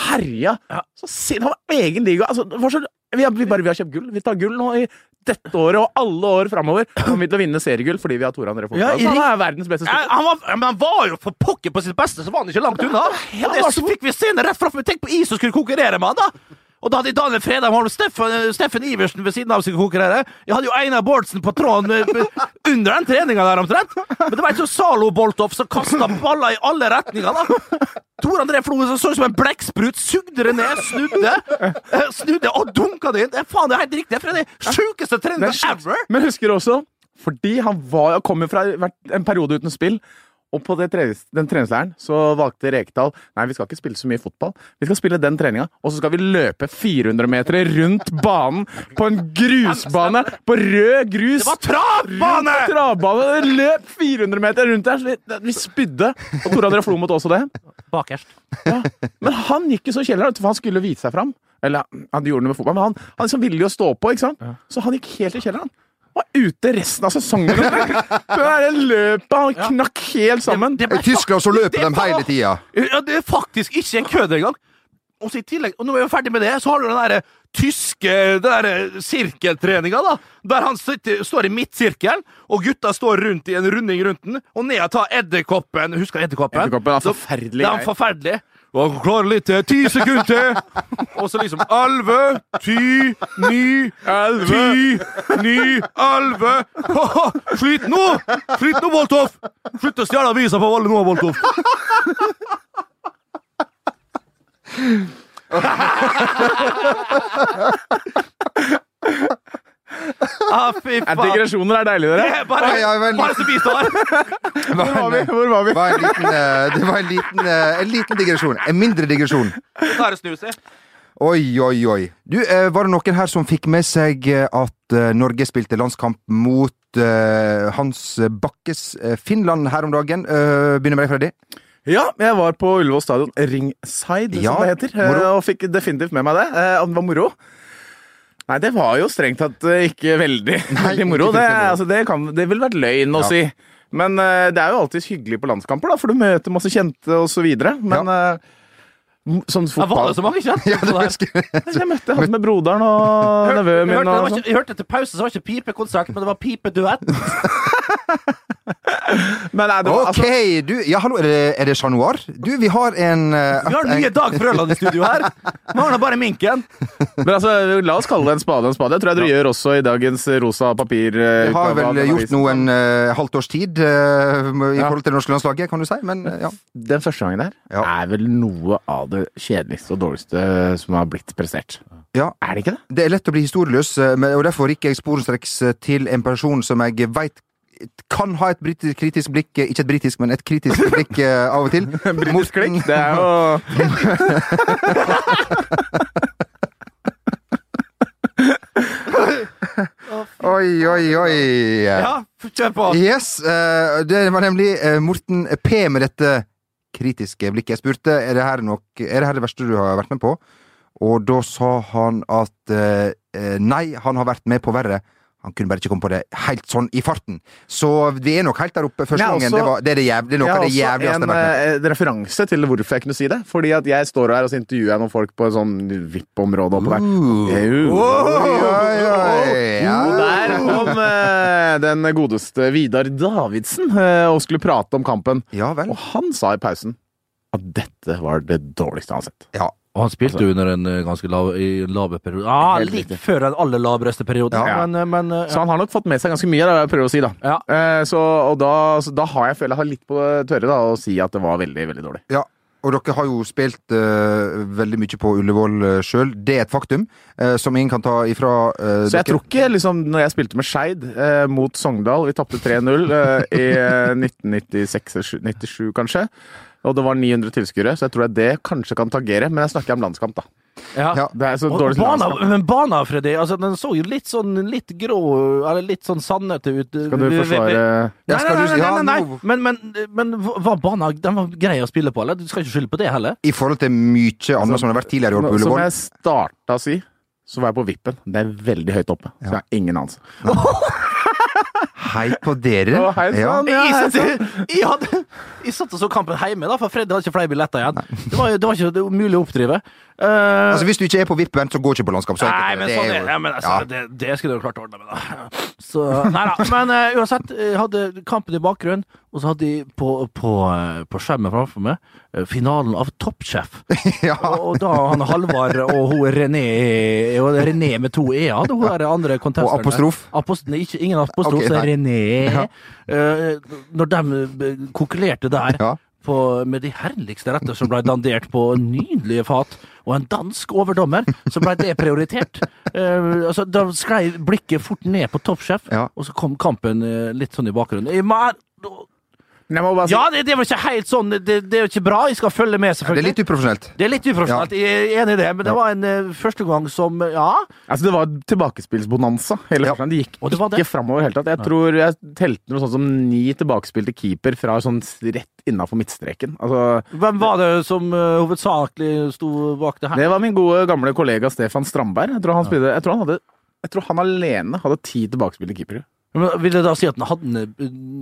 herja så sin, Han var egen liga. Altså, så, vi, har, vi, bare, vi har kjøpt gull. Vi tar gull nå i dette året og alle år framover. Kommer vi til å vinne seriegull fordi vi har Tor André Flo. Ja, han er verdens beste Ja, han, var, men han var jo for pokker på sitt beste, så var han ikke langt unna. Og det, så fikk vi scenen rett framfor. Tenk på is som skulle konkurrere med han, da! Og da hadde Daniel Fredheim Holm Steffen, Steffen Iversen ved siden av seg konkurrere. Jeg hadde jo Einar Bårdsen på tråden under den treninga der, omtrent. Men det var ikke Zalo Boltov som kasta baller i alle retninger, da. Tor André Flo som så ut som en blekksprut, sugde det ned, snudde, eh, snudde og dunka det inn. Det er faen, det er helt riktig. Det er den sjukeste treninga er ever. Men husker du også, fordi han var, kom jo fra en periode uten spill, og på det trenis, den treningsleiren så valgte Rekdal Nei, vi skal ikke spille så mye fotball. Vi skal spille den treninga, og så skal vi løpe 400 meter rundt banen på en grusbane på rød grus. Det var travbane! Travbane! Løp 400 meter rundt der, vi, vi spydde. Og Tor André Flo måtte også det. Bakerst. Ja. Men han gikk jo så kjelleren, for han skulle vise seg fram. Eller han gjorde det med fotball, men han, han liksom ville jo stå på, ikke sant? Så han gikk helt i kjelleren. Var ute resten av sesongen. Det der løpet, han knakk helt sammen. Det I Tyskland så løper de hele tida. Ja, det er faktisk ikke en kødd engang. Og så i tillegg, og når vi er ferdig med det, så har du den der tyske den der sirkeltreninga, da. Der han sitter, står i midtsirkelen, og gutta står rundt i en runding rundt den, og ned og tar edderkoppen. Husker du edderkoppen? Edderkoppen er forferdelig Det er forferdelig. Og klarer litt til. Ti sekunder til! Og så liksom elleve, ti, ni, ti, ni, elleve Slit nå! Slit nå, Boltoff! Slutt å stjele avisa fra Valle nå, Boltoff. Ah, fy Ja, faen. Digresjoner er deilig, dere. Bare, Ja, vel. bare så bistår. Hvor var vi? Hvor var vi? var en liten, eh, det var en liten, eh, en liten digresjon. En mindre digresjon. Nå er det snus i. Oi, oi, oi. Du, eh, var det noen her som fikk med seg at Norge spilte landskamp mot Hans Bakkes Finland her om dagen? Eh, begynner med deg, Freddy. Ja, jeg var på Ullevål stadion, ringside, Ja, som det heter, moro. og fikk definitivt med meg det. Det var moro? Nei, det var jo strengt tatt eh, ikke veldig, veldig moro. ikke Det, altså, det, kan, det ville vært løgn å Ja. si. Men uh, det er jo alltid hyggelig på landskamper, da, for du møter masse kjente videre. Men ja. uh, sånn fotball det så mange kjente? Ja, det jeg. Jeg møtte han med broderen og nevøen min. hørte, Og sånn. ikke, hørte etter pause, så var det ikke pipekonsert, men det var pipeduett. Men nei, det var, Ok, altså, du, ja, hallo, er det, er det Chat Noir? Du, vi har en uh, Vi har nye Dag Frøland i studio her. Mangler bare minken. men altså, la oss kalle det en spade en spade. Jeg tror jeg dere gjør også i dagens rosa papir. eh, Vi har vel gjort noe en uh, halvt års tid uh, i Ja. forhold til det norske landslaget, kan du si. Men eh, ja. Den første gangen der Ja. er vel noe av det kjedeligste og dårligste som har blitt prestert. ja. Er det ikke det? Det er lett å bli historieløs, eh, og derfor gikk jeg sporenstreks eh, til en person som jeg veit kan ha et britisk, kritisk blikk eh, Ikke et britisk, men et kritisk blikk eh, av og til. Britisk klikk? Det er jo Oi, oi, oi. Ja, kjør på. Yes, eh, det var nemlig Morten P med dette kritiske blikket. Jeg spurte er det her nok, er det her det verste du har vært med på, og da sa han at nei, han har vært med på verre. Han kunne bare ikke komme på det helt sånn i farten. Så vi er nok helt der oppe første gangen. Det, var, det er det jævlig, det er noe av det også jævligste jeg en har eh, en referanse til hvorfor jeg kunne si det. Fordi at jeg står her og så intervjuer jeg noen folk på et sånn VIP-område oppe der. Uh. Og der kom eh, den godeste Vidar Davidsen eh, og skulle prate om kampen. Ja vel. Og han sa i pausen at dette var det dårligste han har sett. Ja. Og han spilte jo under en eh, ganske lav, i lave periode. Ah, litt riktig. før den aller labreste perioden, Ja. men, eh, men ja. Så han har nok fått med seg ganske mye, da, jeg prøver å si. da. Ja. Eh, så, og da, så da har jeg føler jeg har litt på det tørre da, å si at det var veldig veldig dårlig. Ja, og dere har jo spilt uh, veldig mye på Ullevål uh, sjøl. Det er et faktum uh, som ingen kan ta ifra uh, Så jeg tror ikke, liksom, når jeg spilte med Skeid eh, mot Sogndal Vi tapte 3-0 eh, i eh, 1996-97, kanskje. Og det var 900 tilskuere, så jeg tror jeg det kanskje kan tagere. Men jeg snakker om landskamp, da. ja. Ja. Det er så Og dårlig bana, men bana, Freddy, altså, den så jo litt sånn litt grå Eller litt sånn sandete ut. Skal du forsvare Ja, Nei, skal nei, du- nei, nei, nei, nei. Men, men, men var bana den var grei å spille på, eller? Du skal ikke skylde på det heller? I forhold til mye annet som har vært tidligere i år på Ullevål. Som jeg starta å si, så var jeg på vippen. Det er veldig høyt oppe. Så jeg har ingen anelse. Hei på dere. Å, hei ja. sann, ja, hei Jeg, sann. jeg, hadde, Jeg satt og så kampen hjemme, da, for Freddy hadde ikke flere billetter igjen. Det var, det var ikke det var mulig å oppdrive. Uh, Altså, hvis du ikke er på VIP, Bernt, så går ikke på landskap. Så Nei, men det. sånn jo- Ja, men altså, Ja. det, det skulle du klart å ordne med, da. Så, nei da. Men uh, uansett, jeg hadde kampen i bakgrunnen, og så hadde de på, på, eh, på skjermen framfor meg eh, finalen av Toppsjef. Ja. Og, da han Halvard og hun René og René med to e-er, hun der andre contesterne. Og apostrof? Apost, ikke, ingen apostrof, okay, så. René. Ja. Uh, når de konkurrerte der Ja. på, med de herligste retter som ble dandert på nydelige fat, og en dansk overdommer, så ble det prioritert. Uh, altså, da sklei blikket fort ned på toppsjef, Ja. og så kom kampen uh, litt sånn i bakgrunnen. Jeg må- Men jeg må bare si Ja, det, det var ikke helt sånn, det, det er jo ikke bra, jeg skal følge med, selvfølgelig. Det er litt uprofesjonelt. Det er litt uprofesjonelt, jeg er enig i det, men det Ja. var en uh, første gang som Ja. Altså, det var tilbakespillsbonanza hele Ja. Det gikk Og det ikke framover i det hele tatt. Jeg tror jeg telte noe sånt som ni tilbakespilte keeper fra sånn rett innafor midtstreken. Altså, Hvem var det som uh, hovedsakelig sto bak det her? det var min gode gamle kollega Stefan Strandberg. Jeg tror han, spilte, jeg tror han, hadde, jeg tror han alene hadde ti tilbakespilte keepere. Men Vil det da si at han hadde,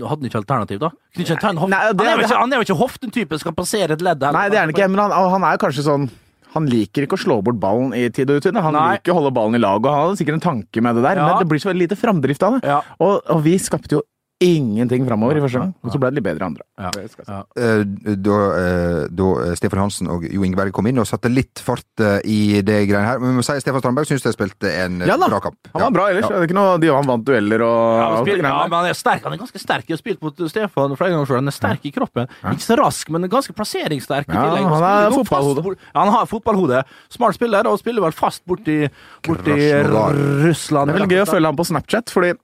hadde ikke alternativ, da? Kunne ikke ta en Nei, det- han, er jo ikke, han er jo ikke hoften-type, skal passere et ledd. her. Nei, det er han ikke, men han, han er kanskje sånn Han liker ikke å slå bort ballen i tid og utid. Han Nei. liker å holde ballen i lag, og han hadde sikkert en tanke med det der, Ja. men det blir så veldig lite framdrift av det. Ja. Og, og vi skapte jo ingenting framover i første gang, og så ble det litt bedre i andre. Ja. Ja. Eh, da, eh, da Stefan Hansen og Jo Ingeberg kom inn og satte litt fart eh, i det greiene her. Men vi må si Stefan Strandberg syns de spilte en eh, Ja bra kamp. Han var bra ellers. Ja. Det er ikke noe, de, han vant dueller og Ja, men, spil, ja, men han er sterk. Han er ganske sterk. Jeg har spilt mot Stefan flere ganger selv. Han er sterk i kroppen. Ikke så rask, men ganske plasseringssterk. Ja, han har er fotballhode. Ja, han har fotballhode. Smart spiller, og spiller vel fast borti, borti Russland. Det er veldig gøy å følge ham på Snapchat, fordi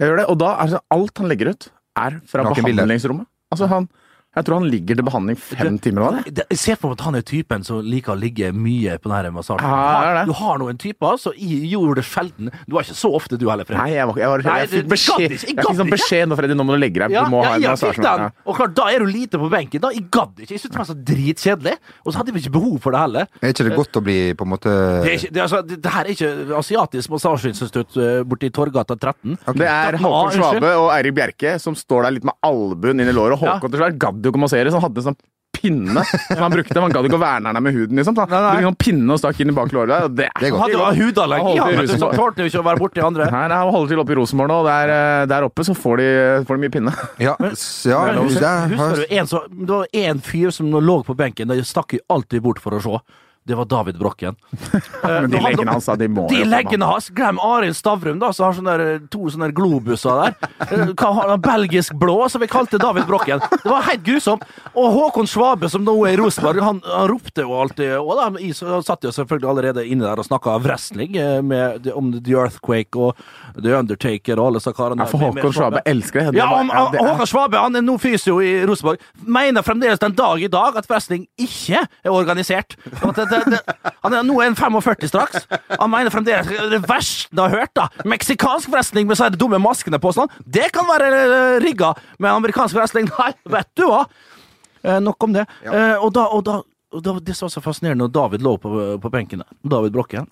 jeg gjør det, og da er sånn, alt han legger ut, er fra Naken behandlingsrommet. Altså, han Jeg tror han ligger til behandling fem timer av det. Det- Jeg ser for meg at han er typen som liker å ligge mye på denne massasjen. Ja. Du har noen typer, gjorde det sjelden. Du var ikke så ofte, du heller, Freddy. Nei, jeg, var, jeg, var, jeg, jeg fikk beskjed. Jeg fikk sånn beskjed nå, Freddy, nå må du legge deg. Du må ja, ha en massasje. Ja. Og klart, da er du lite på benken. Da, Jeg gadd ikke. Jeg syntes det var så dritkjedelig. Og så hadde vi ikke behov for det heller. Er ikke det godt å bli på en måte Det, er ikke, det, altså, det, det her er ikke asiatisk massasjeinstitutt eh, borti Torgata 13. Det er Håkon. Svabe og Eirik Bjerke som står der litt med albuen inn i låret. Og Ja. Håkon til slutt gadd jo ikke å massere, så han hadde en sånn pinne som han brukte. Han gadd ikke å verne henne med huden, liksom. Så han brukte en sånn pinne og stakk inn i bak låret der. Og det Det er hadde jo hudallergi, han, vet du, så tålte jo ikke å være borti andre. Nei, nei, han holder til oppe i Rosenborg nå, og der, eh, der oppe så får de, får de mye pinne. Ja, s- ja Men husker, er- husker du en, så, det var en fyr som lå på benken, da stakk jo alltid bort for å se. Det var David Brokken. Men de leggene hans, de må De leggene hans! Glem Arild Stavrum, da, som har sånne der, to sånne globuser der. Eh? Belgisk blå, som vi kalte David Brokken. Det var helt grusomt. Og Håkon Svabe, som nå er i Rosenborg, han, han ropte jo alltid Og da han satt jo selvfølgelig allerede inne der og snakka wrestling eh, med, om The Earthquake og The Undertaker og alle disse karene. Ja, for Håkon Svabe elsker det. ja, om, ja, det er- Håkon Svabe han er nå fysio i Rosenborg. Mener fremdeles den dag i dag at wrestling ikke er organisert. Og at det, det, det, han er nå er 45 straks. Han mener fremdeles det verste han har hørt, da Meksikansk wrestling med så de dumme maskene på sånn, det kan være eh, rigga. Men amerikansk wrestling, nei, vet du hva? Eh, nok om det. Eh, og da, og da og da, Det som var så fascinerende når David lå på, på benken der, David Brokken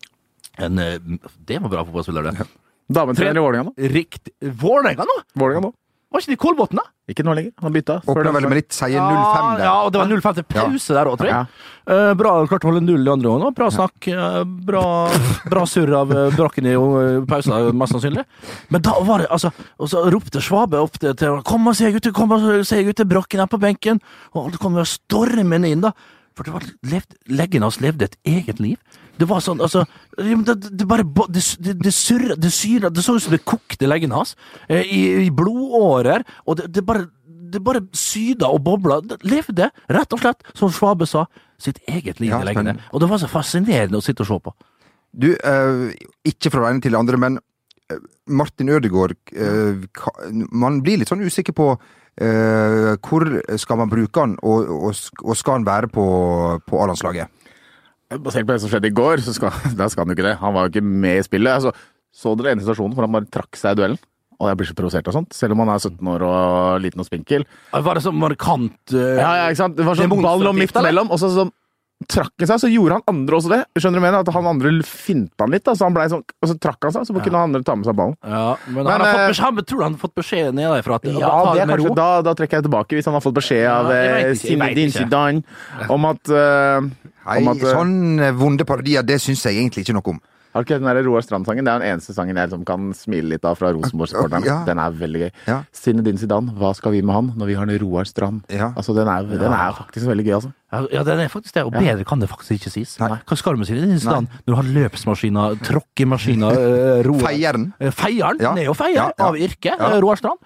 en, eh, Det var bra fotballspiller, det. Dametrener i Vålerenga nå. Riktig Vålerenga nå? Vålinga nå. Var ikke de i Kolbotn, da? Ikke nå lenger. Han bytta. Åpna vel med litt sier 05 der. Ja, og det var 0-5 til pause der òg, tror jeg. Ja. Uh, bra klart å holde null i andre gangen. òg. Bra snakk. Uh, bra, bra surr av uh, Brokken i uh, pausa, mest sannsynlig. Men da var det altså Og så ropte Svabe opp til, til Kom og se, gutter! Kom og se, gutter! Brokken er på benken! Og alle kom jo stormende inn, da. For det var levd, leggen hans levde et eget liv. Det var sånn, altså Det, det bare Det, det, surra Det syra Det så ut som det kokte leggen hans. eh, I, i blodårer. Og det, det bare det bare syda og bobla. Levde, rett og slett, som Svabe sa, sitt eget liv Ja, i leggene. Og det var så fascinerende å sitte og se på. Du, eh, ikke fra det ene til det andre, men eh, Martin Ødegaard eh, Man blir litt sånn usikker på eh, hvor skal man bruke han, og, og, og skal han være på, på A-landslaget? Basert på det som skjedde i går, så skal, da skal han jo ikke det. Han var jo ikke med i spillet. Altså, så dere ene situasjonen hvor han bare trakk seg i duellen? Og jeg blir så provosert av sånt, selv om han er 17 år og liten og spinkel. Var det sånn markant uh, Ja, ja, ikke sant? Det var sånn ball og midt mellom, og så sånn trakk han seg, så gjorde han andre også det. Skjønner du mener? At han andre finta han litt, da, så han ble sånn, og så trakk han seg, så kunne han andre ta med seg ballen. Ja, men, Men, han har fått eh, beskjed, han, tror du han har fått beskjed nedefra at Ja, ta det med kanskje, ro? da, da trekker jeg tilbake, hvis han har fått beskjed av Ja, eh, Zinedine. Zidane om at eh, Nei, at, eh, sånn eh, vonde parodier, det syns jeg egentlig ikke noe om. Har du ikke den der Roar Strand-sangen? Det er den eneste sangen jeg liksom kan smile litt av fra Rosenborg-supporterne. Ja. Den er veldig gøy. Ja. Zinedine Zidane, hva skal vi med han når vi har en Roar Strand? Ja. Altså, den er, den er faktisk veldig gøy, altså. Ja, Ja, den er faktisk det, og bedre kan det faktisk ikke sies. Nei. Hva skal du med Zinedine Zidane når du har løpsmaskiner, tråkkemaskiner, uh, roer Feieren. Eh, Feieren? Ja. Han er jo feier Ja, ja. av yrke, Ja. eh, Roar Strand.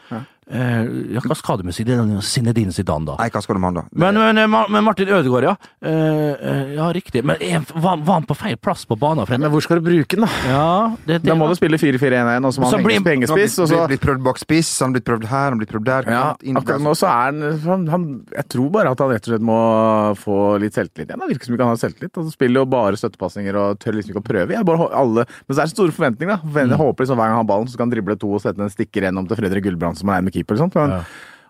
Eh, ja, hva skal du med Zinedine Zidane, da? Nei, hva skal du med han, da? Men, men, eh, men Martin Ødegaard, ja. Eh, eh, ja, riktig. Men er, var, var han på feil plass på banen? Frem? Men hvor skal du bruke den, da? Ja, det, det, Da må du spille 4-4-1-1, og så må han henge pengespiss, Han har blitt prøvd bak spiss, han har blitt prøvd her, han har blitt prøvd der. ja, akkurat nå så er han, han, han Jeg tror bare at han rett og slett må få litt selvtillit igjen. Det virker som ikke han har selvtillit. Han spiller jo bare støttepasninger og tør liksom ikke å prøve. Jeg bare, alle, men så er det store forventninger, da. Mm. Jeg håper liksom hver gang han har ballen, så skal han drible to og sette en stikker gjennom til Fredrik Gulbrandsen, som er med keeper. og sånt. Men, Ja.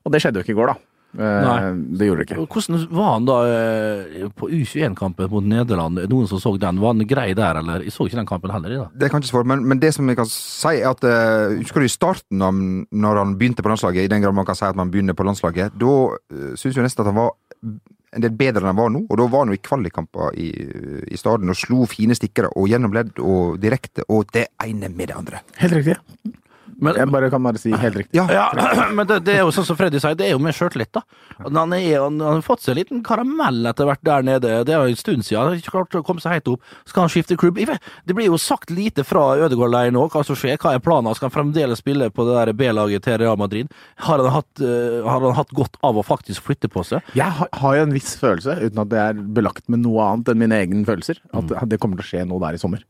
Og det skjedde jo ikke i går, da. Eh, Nei. Det gjorde det ikke. Hvordan var han da eh, på U21-kampen mot Nederland? Noen som så den? Var han grei der, eller? Jeg så ikke den kampen heller. i da. Det kan ikke svare, men, men det som jeg kan si, er at uh, Husker du i starten, av, når han begynte på landslaget, i den grad man kan si at man begynner på landslaget, da uh, syns jeg nesten at han var en del bedre enn han var nå. Og da var han jo i kvalikkamper i, i staden og slo fine stikkere og gjennomledd og direkte, og det ene med det andre. Helt riktig. Men, Jeg bare kan bare si helt riktig. Ja, Ja, men det, det er jo sånn som Freddy sier, det er jo med sjøltillit, da. Han, er, han, han har fått seg en liten karamell etter hvert der nede. Det er jo en stund siden. Han har ikke klart å komme seg helt opp. Skal han skifte klubb? Det blir jo sagt lite fra Ødegaard-leiren nå, hva som skjer. Hva er planen? Skal han fremdeles spille på det der B-laget til Real Madrid? Har han, hatt, eh, har han hatt godt av å faktisk flytte på seg? Jeg har, har jo en viss følelse, uten at det er belagt med noe annet enn mine egne følelser, at det kommer til å skje noe der i sommer.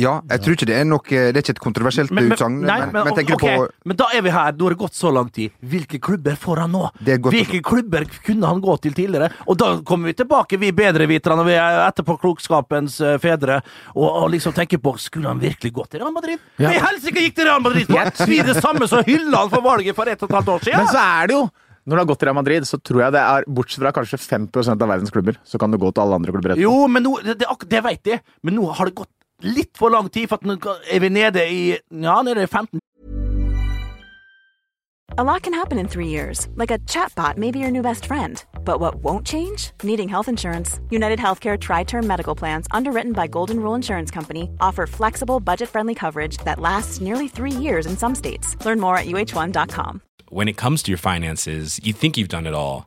Ja jeg tror ikke det er noe Det er ikke et kontroversielt utsagn, men, men, men, tenker ok, du men da er vi her. Nå har det gått så lang tid. Hvilke klubber får han nå? Hvilke klubber kunne han gå til tidligere? Og da kommer vi tilbake, vi bedreviterne, vi er etterpåklokskapens uh, fedre, og, og liksom tenker på Skulle han virkelig gå til Real Madrid? Ja. Vi helsike gikk til Real Madrid! Vi det samme som hylla han for valget for ett og et halvt år siden! Men så er det jo når du har gått til Real Madrid, så tror jeg det er bortsett fra kanskje 5% av verdens klubber, så kan du gå til alle andre klubber etterpå. Jo, men nå, det, det, det vet jeg, men nå har det gått litt for lang tid, for at nå er vi nede i Ja, nede i 15 A lot can happen in three years, like a chatbot may be your new best friend. But what won't change? Needing health insurance. United Healthcare Tri Term Medical Plans, underwritten by Golden Rule Insurance Company, offer flexible, budget friendly coverage that lasts nearly three years in some states. Learn more at uh1.com. When it comes to your finances, you think you've done it all.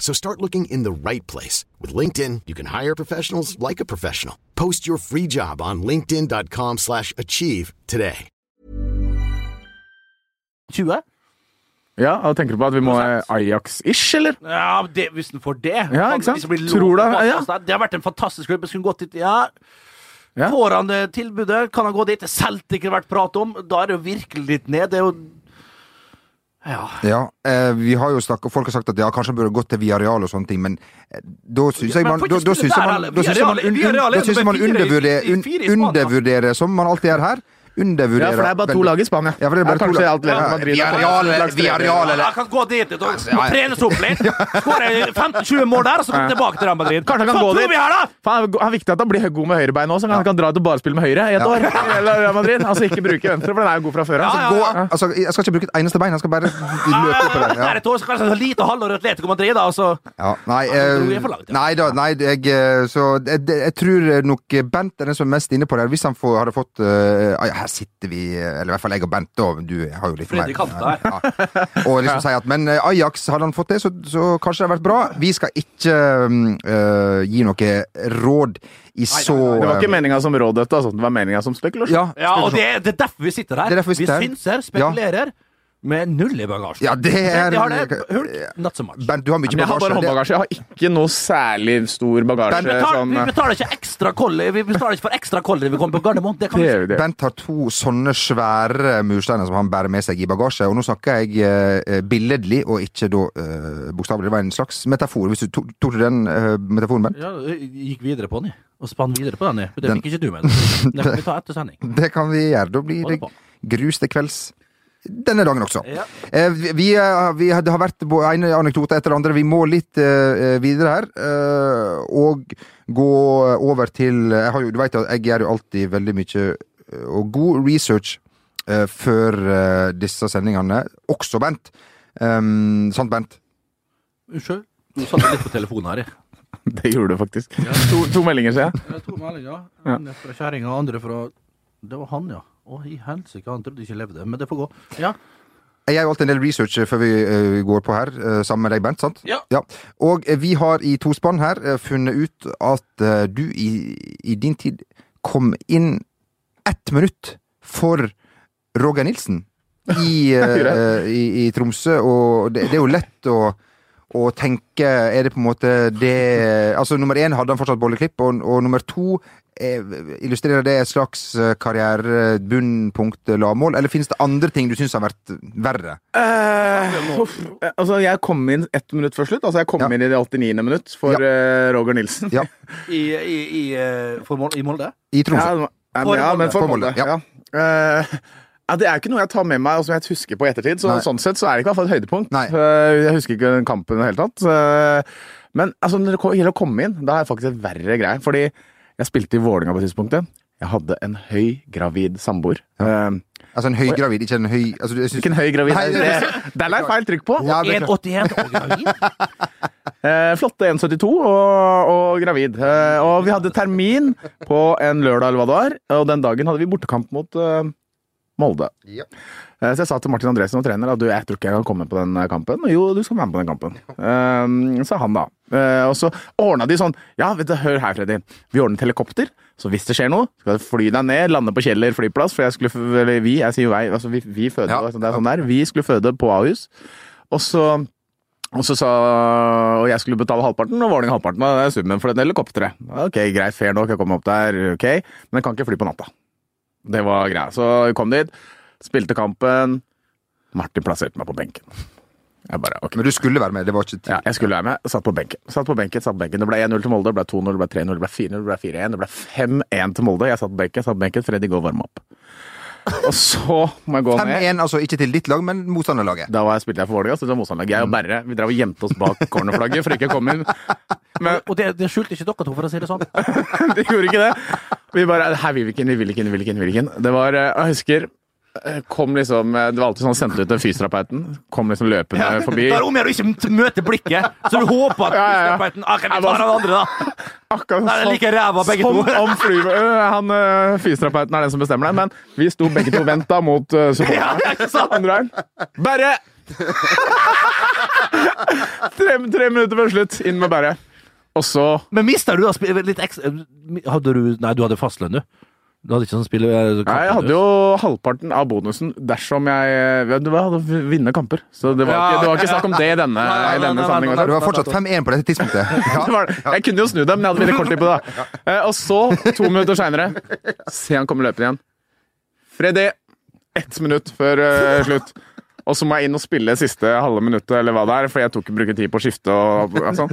So start looking in the right place. With LinkedIn, you can hire professionals like a professional. Post your free job on linkedin.com slash achieve today. 20? Ja, og tenker du på at vi må Ajax-ish, eller? Ja, det, hvis den får det Ja, ikke sant? Det Tror du- å ja. der. Det har vært en fantastisk klubb. Jeg skulle gått dit, ja. Ja. Får han tilbudet, kan han gå dit. Celtic har vært prat om. Da er det jo virkelig litt ned. Det er jo Ja. Ja, eh, vi har jo snakket, Folk har sagt at ja, kanskje han burde gått til Viareal og sånne ting, men eh, da syns jeg man Da, syns man, man, man, man undervurderer, som man alltid gjør her. Undervurderer Ja, for det er bare to lag i Spania. Ja, for det er bare to kanskje lag. alt Atletico Ja, Vi er real, et slags Villarreal, eller- Han kan gå dit og Altså, trenes opp litt. Skåre 15-20 mål der, og så kommer han tilbake til Real Madrid. Kanskje han kan gå dit. vi her, da? Faen, det er viktig at han blir god med høyrebein òg, så han kan dra til bare spille med høyre i et år. Eller Real Madrid. Altså ikke bruke venstre, for den er jo god fra før av. Ja, ja, ja. altså, jeg skal ikke bruke et eneste bein, jeg skal bare løpe på Ja. Det er Ja. et år, så kanskje så lite halvår Atletico Madrid, da, og så Ja, nei, eh, nei da, nei, jeg, eh, så jeg, tror nok Bent er den som er mest inne på det. Hvis han får, hadde fått Her sitter vi, eller i hvert fall jeg og Bent, da. Du har jo litt Fredrik mer ja. Og liksom si at Men eh, Ajax, hadde han fått det, så, så kanskje det hadde vært bra. Vi skal ikke eh, gi noe råd i så Det var ikke eh, meninga som råd, dette. Altså. Det var meninga som spekulasjon. ja, Ja, og det, det er derfor vi sitter her. Er vi synser, spekulerer, med null i bagasjen. Ja, det er Jeg har det hulk, not so much. Bernt, du har mye bagasje. jeg har bare håndbagasje. Jeg har ikke noe særlig stor bagasje. Bernt, Vi betaler, sånn, vi betaler ikke ekstra kolli Vi betaler ikke for ekstra kolde når vi kommer på Gardermoen. Det kan det vi ikke. vi. Bent har to sånne svære mursteiner som han bærer med seg i bagasje. Og nå snakker jeg eh, billedlig, og ikke da eh, bokstavelig. Det var en slags metafor. Hvis du tok, tok du den eh, metaforen, Bent? Ja, jeg gikk videre på den, jeg. Og spann videre på den, jeg. Det Den- fikk ikke du med. Det kan vi ta etter sending. Det kan vi gjøre. Da blir det grus til kvelds. Denne dagen også. Ja. Eh, vi, vi, eh, vi, det har vært en anekdote etter andre. Vi må litt eh, videre her. eh, og gå over til jeg har jo, Du vet at jeg gjør jo alltid veldig mye og god research eh, før eh, disse sendingene. Også Bent. Um, sant, Bent? Unnskyld. Nå satt jeg litt på telefonen her, jeg. Det gjorde du faktisk. To, to meldinger sier jeg. Ja, to meldinger. Ja. En fra kjerringa, andre fra Det var han, ja. Å, i helsike, han trodde ikke levde. Men det får gå. Ja. Jeg gjør jo alltid en del research før vi eh, går på her, eh, sammen med deg, Bent. sant? Ja. Og eh, vi har i tospann her funnet ut at du i, i din tid kom inn ett minutt for Roger Nilsen i, i, i Tromsø, og det, det er jo lett å og tenke Er det på en måte det Altså, nummer én hadde han fortsatt bolleklipp, og, og nummer to Illustrerer det et slags eh, karrierebunnpunkt, lavmål, eller finnes det andre ting du syns har vært verre? Uh, altså, jeg kom inn ett minutt før slutt. Altså, jeg kom Ja. inn i det 89. minutt for Ja. eh, Roger Nilsen. Ja. I, i, i, eh, for I Molde? I Tromsø. Ja, men- ja, men for Molde. Ja. Ja. Eh, ja, det er ikke noe jeg tar med meg og som jeg husker på i ettertid. Så, sånn sett så er det ikke i hvert fall et høydepunkt. Nei. Eh, jeg husker ikke den kampen i det hele tatt. Eh, men altså, når det gjelder å komme inn, da er det faktisk et verre greie. Fordi jeg spilte i Vålinga på tidspunktet. Jeg hadde en høy gravid samboer. Eh, Altså en høygravid, ikke en høy altså, jeg synes, ikke en høy gravid. Nei, det- det- Der la jeg feil trykk på. Ja, det er klart. 1,81 og gravid? uh, flotte 1,72 og, og gravid. Uh, og vi hadde termin på en lørdag eller hva det var, og den dagen hadde vi bortekamp mot Molde. Ja. Eh, så jeg sa til Martin Andresen og trener at du, jeg tror ikke jeg kan komme på den eh, kampen. Og jo, du skal være med på den kampen. Eh, sa han da. Og så ordna de sånn Ja, vet du, hør her, Freddy. Vi ordnet helikopter. Så hvis det skjer noe, skal du fly deg ned, lande på Kjeller flyplass. For jeg skulle, eller vi, jeg sier jo jeg, altså vi, vi føder, Ja. det er sånn der. Vi skulle føde på Ahus. Og så og så sa Og jeg skulle betale halvparten, og Vålerenga halvparten av summen for den helikopteret. Ok, greit, fair nok, jeg kommer opp der, ok, men jeg kan ikke fly på natta. Det var greia. Så jeg kom dit, spilte kampen. Martin plasserte meg på benken. Jeg bare, okay. Men du skulle være med, det var ikke tid. Ja, jeg skulle være med. Satt på benken. Satt på benken, satt på benken. Det ble 1-0 til Molde, det ble 2-0, det ble 3-0, det ble 4-0, det ble 4-1, det ble 5-1 til Molde. Jeg satt på benken, satt på benken, Freddy går og varme opp. Og så må jeg gå ned. 5-1, altså ikke til ditt lag, men motstanderlaget. Da var jeg, spilte jeg for Vålerenga, så det var motstanderlaget. Jeg og Berre vi drev og gjemte oss bak cornerflagget for ikke å komme inn. Men Og det, det skjulte ikke dere to, for å si det sånn. de gjorde ikke det. Vi bare Her vil vi ikke inn, vi vil ikke inn, vi vil ikke inn. vi vil ikke inn. Det var eh, Jeg husker eh, kom liksom eh, Det var alltid sånn sendte ut til fysioterapeuten. Kom liksom løpende forbi. Da er det om å gjøre å ikke møte blikket, så du håper at Ja, ja, ja. fysioterapeuten ah, kan vi ta den andre, da? Akkurat sånn like ræva, begge som to. om fly, han fysioterapeuten er den som bestemmer det, men vi sto begge to venta mot uh, Ja, ikke sant? Berre! tre, tre minutter før slutt, inn med Berre. Og så Men mista du da litt ekstra Hadde du Nei, du hadde fastlønn, du. Du hadde ikke sånn spille... Nei, jeg hadde jo halvparten av bonusen dersom jeg Du det hadde vunnet kamper. Så det var, Ja. ikke, det var ikke snakk om det i denne, i denne sammenhengen. Du var fortsatt 5-1 på dette tidspunktet. Ja. Det var, jeg kunne jo snu dem, men jeg hadde veldig kort tid på det. Eh, Og så, to minutter seinere, se han komme løpende igjen. Freddy, ett minutt før eh, slutt. og så må jeg inn og spille siste halve minuttet, eller hva det er, for jeg tok bruker tid på å skifte og, og sånn.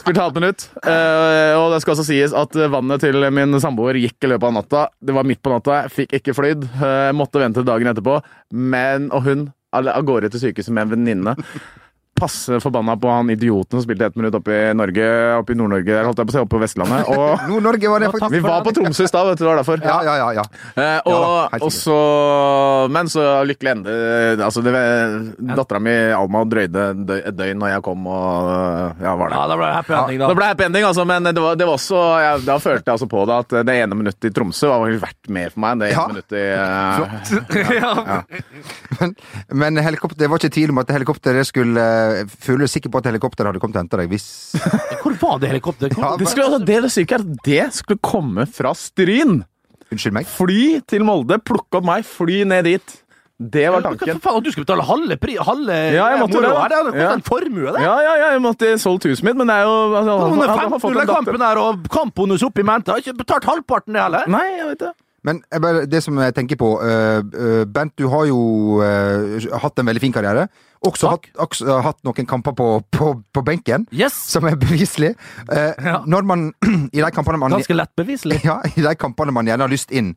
Spilte halvt minutt. Eh, og det skal også sies at vannet til min samboer gikk i løpet av natta. Det var midt på natta, jeg fikk ikke flydd. Eh, måtte vente dagen etterpå. Men, og hun av gårde til sykehuset med en venninne. Passe forbanna på han idioten som spilte ett minutt oppe i Norge, oppe i Nord-Norge, der holdt jeg på å si, oppe på Vestlandet. Og Nord-Norge var det faktisk. vi var på Tromsø i stad, vet du, det var derfor. Ja, ja, ja. ja. Eh, og, Ja og så Men så lykkelig ende Altså, det Dattera mi Alma drøyde et døgn når jeg kom, og ja, var det. Ja, da ble det happy ending, da. Det ble happy ending, altså, men det var, det var også jeg, Da følte jeg altså på det at det ene minuttet i Tromsø var verdt mer for meg enn det ene Ja. minuttet i eh, ja. Men, men helikopter, det var ikke tvil om at helikopteret skulle eh, Føler sikker på at helikopteret hadde kommet og henta deg hvis Hvor var det helikopteret? Ja, Det skulle, altså, det, det syke det skulle komme fra Stryn! Unnskyld meg? Fly til Molde, plukke opp meg, fly ned dit. Det var Hva tanken. faen, at du skulle betale halve pri... Halve Ja, jeg måtte det, da. Det hadde Ja. kostet en formue, det. Ja, ja, ja, jeg måtte solgt huset mitt, men det er jo altså, er fått 15 en datter. kampen her, og kampbonus oppi mente. Har ikke betalt halvparten, det heller. Nei, jeg vet det. Men bare, det som jeg tenker på uh, uh, Bent, du har jo uh, hatt en veldig fin karriere. Også hatt, også hatt noen kamper på, på, på benken, Yes! som er beviselig. Ja. Når man i de kampene man Ganske lett beviselig. ja, I de kampene man gjerne har lyst inn,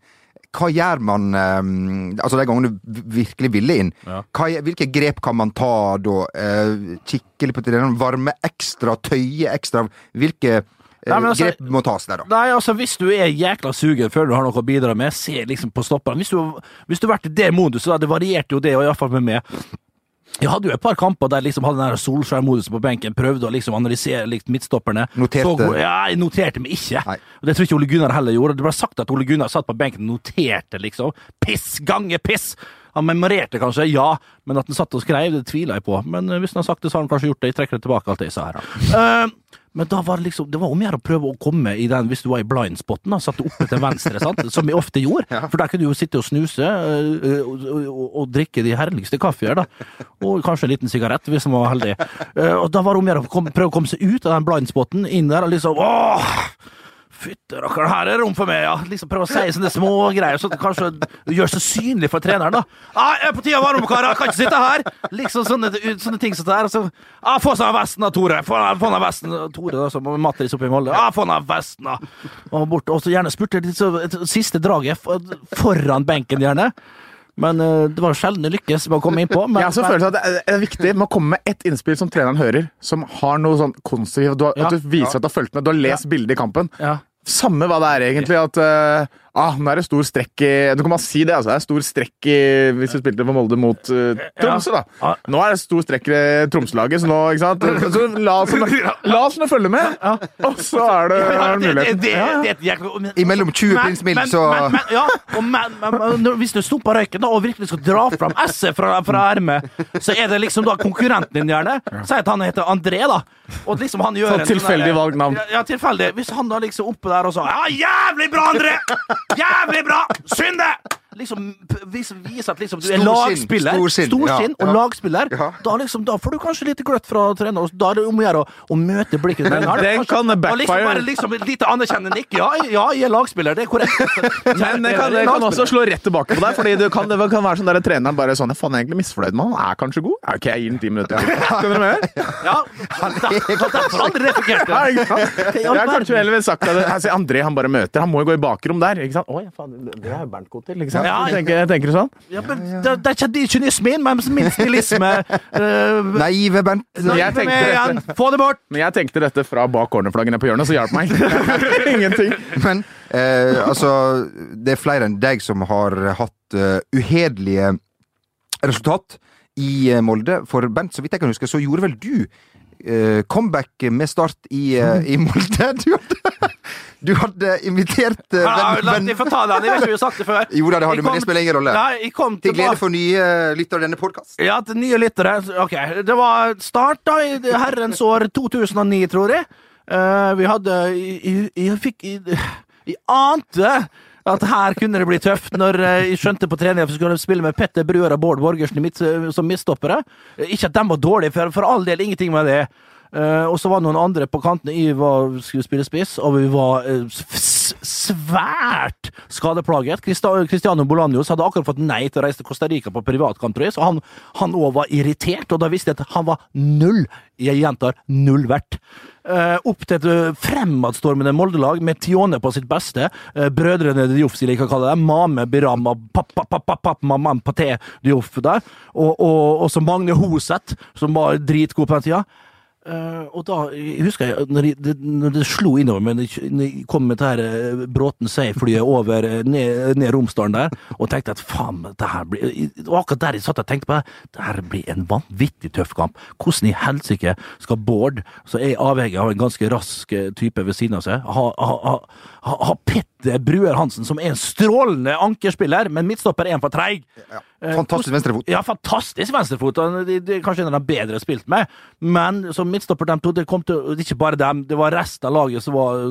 hva gjør man Altså de gangene du virkelig ville inn, Ja. hva, hvilke grep kan man ta da? Kikke litt på det, varme ekstra, tøye ekstra? Hvilke Nei, men altså- grep må tas der, da? Nei, altså Hvis du er jækla sugen før du har noe å bidra med, se liksom på stopperne. Hvis du, hvis du har vært i det moduset, da, det varierte jo det, og iallfall med meg. Jeg hadde jo et par kamper der jeg liksom hadde den Solskjær-modusen på benken, prøvde å liksom analysere liksom, midtstopperne. Noterte. Så, ja, jeg noterte meg ikke. Nei. Og Det tror jeg ikke Ole Gunnar heller gjorde. Det ble sagt at Ole Gunnar satt på benken og noterte, liksom. Piss Gange piss! Han memorerte kanskje, ja, men at han satt og skrev, det tviler jeg på. Men eh, hvis han har sagt det, så har han kanskje gjort det. Jeg trekker det tilbake, alt det jeg sa her. Eh, men da var det liksom Det var om å gjøre å prøve å komme i den hvis du var i blindspotten. da, Satt du oppe til venstre, sant? som vi ofte gjorde. For der kunne du jo sitte og snuse eh, og, og, og drikke de herligste kaffer. da. Og kanskje en liten sigarett, hvis man var heldig. Eh, og da var det om å gjøre å prøve å komme seg ut av den blindspotten, inn der og liksom åh! Fytte rakkeren, her er rom for meg, ja. Liksom Prøve å si sånne små greier, så kanskje gjør seg synlig for treneren, da. Ah, 'Jeg er på tide å varme opp, karer, kan ikke sitte her!' Liksom sånne, sånne ting som det der. Så, ah, 'Få seg av vesten, da, Tore!' Få av vesten, Tore, da, som Mattis oppe i Molde. Ah, 'Få av vesten, da!' Og, bort, og så gjerne spurte litt så siste draget foran benken, gjerne. Men eh, det var sjelden det lykkes med å komme innpå. Men, Jeg har at det er- viktig med å komme med ett innspill som treneren hører, som har noe sånn konstruktivt. Ja. At du viser at du har fulgt med, du har lest bildet i kampen. ja. Samme hva det er, egentlig. At eh, ah, nå er det stor strekk i Du kan bare si det, altså. Det er stor strekk i Hvis du spilte for Molde mot uh, Tromsø, da. Nå er det stor strekk i Tromsø-laget, så nå ikke sant? Så la oss, la oss nå følge med, og så er det, er det det, Ja, ja. jækla men- Imellom 20 men- Prins Mild, så Ja, og men, men, men hvis du stopper røyken da, og virkelig skal dra fram S-et fra, fra ermet, så er det liksom da konkurrenten din, gjerne. Si at han heter André, da. Og liksom han gjør Sånn tilfeldig der- valgt navn. Ja, ja, tilfeldig. Hvis han da liksom oppe der og så Ja, jævlig bra, André! Jævlig bra! Synde! Liksom p- vis, vis at liksom du er lagspiller. storsinn, Storsinn ja, og ja. lagspiller. Ja. Da, liksom, da får du kanskje litt gløtt fra trener, da er det om å gjøre å, å møte blikket. Men den kan backfire. liksom bare liksom et lite anerkjennende nikk. Ja, ja, jeg er lagspiller, det er korrekt. Men det kan, kan også slå rett tilbake på deg, fordi det kan, det kan være sånn der treneren bare sånn faen, jeg er egentlig misfornøyd med han. Han er kanskje god. Ok, jeg gir ham ti minutter. Skjønner du hva jeg mener? Ja, derfor aldri reflektert det. ikke sant? Jeg har kanskje heller sagt at altså, André han bare møter, han må jo gå i bakrom der. ikke sant? Oi, faen, det er Bernt god til. ikke sant? Ja. Tenker, tenker du sånn? Ja, men det, det er ikke din kynisme min, men min stilisme. Uh, Naive Bent. jeg tenkte igjen. Få det bort! Men jeg tenkte dette fra bak cornerflaggene på hjørnet, så hjelp meg. Ingenting. Men eh, altså, det er flere enn deg som har hatt uh, uhederlige resultat i eh, Molde. For Bent, så vidt jeg kan huske, så gjorde vel du eh, comeback med start i, eh, i Molde? Du hadde, du hadde invitert uh, Ja, La meg få ta den. Jeg vet ikke om vi har sagt det før. Jo da, det har du, men det spiller ingen rolle. Nei, kom Til glede for nye eh, lyttere denne podkasten. Ja, til nye lyttere. Ok, det var start da i herrens år 2009, tror jeg. Uh, vi hadde Jeg, jeg, fikk jeg, ante at her kunne det bli tøft, når jeg skjønte på trening at vi skulle spille med Petter Bruer og Bård Borgersen i midt, som midtstoppere. Ikke at de var dårlige, for, for all del ingenting med det. Eh, og så var det noen andre på kantene. Jeg var, skulle spille spiss, og vi var uh, svært skadeplaget. Cristiano Bolanjos hadde akkurat fått nei til å reise til Costa Rica på privatkamp, tror jeg, han òg var irritert, og da visste jeg at han var null, jeg gjentar, null verdt. Uh, opp til et eh, fremadstormende Molde-lag med Tione på sitt beste. Uh, brødrene Dioff, som jeg liker å kalle det. Mame Birama, og papp, papp, papp, papp, papp, mamam, Paté Dioff der. Og så Magne Hoseth, som var dritgod på den tida. Eh, og da jeg husker jeg, når, det, det slo innover meg, når jeg- kom med det her uh, Bråten Sei-flyet over eh, ned, ned Romsdalen der, og tenkte at faen, det her blir Og akkurat der jeg satt og tenkte på det, det her blir en vanvittig tøff kamp. Hvordan i helsike skal Bård, som er avhengig av en ganske rask eh, type ved siden av seg, ha, ha, ha, ha, ha Bruer Hansen, som er en strålende ankerspiller, men midtstopper er en for treig. Ja, Fantastisk venstrefot. Ja, fantastisk venstrefot. Det er kanskje en av de bedre spilt med. Men som midtstopper, de to, det kom til Ikke bare dem, det var resten av laget som var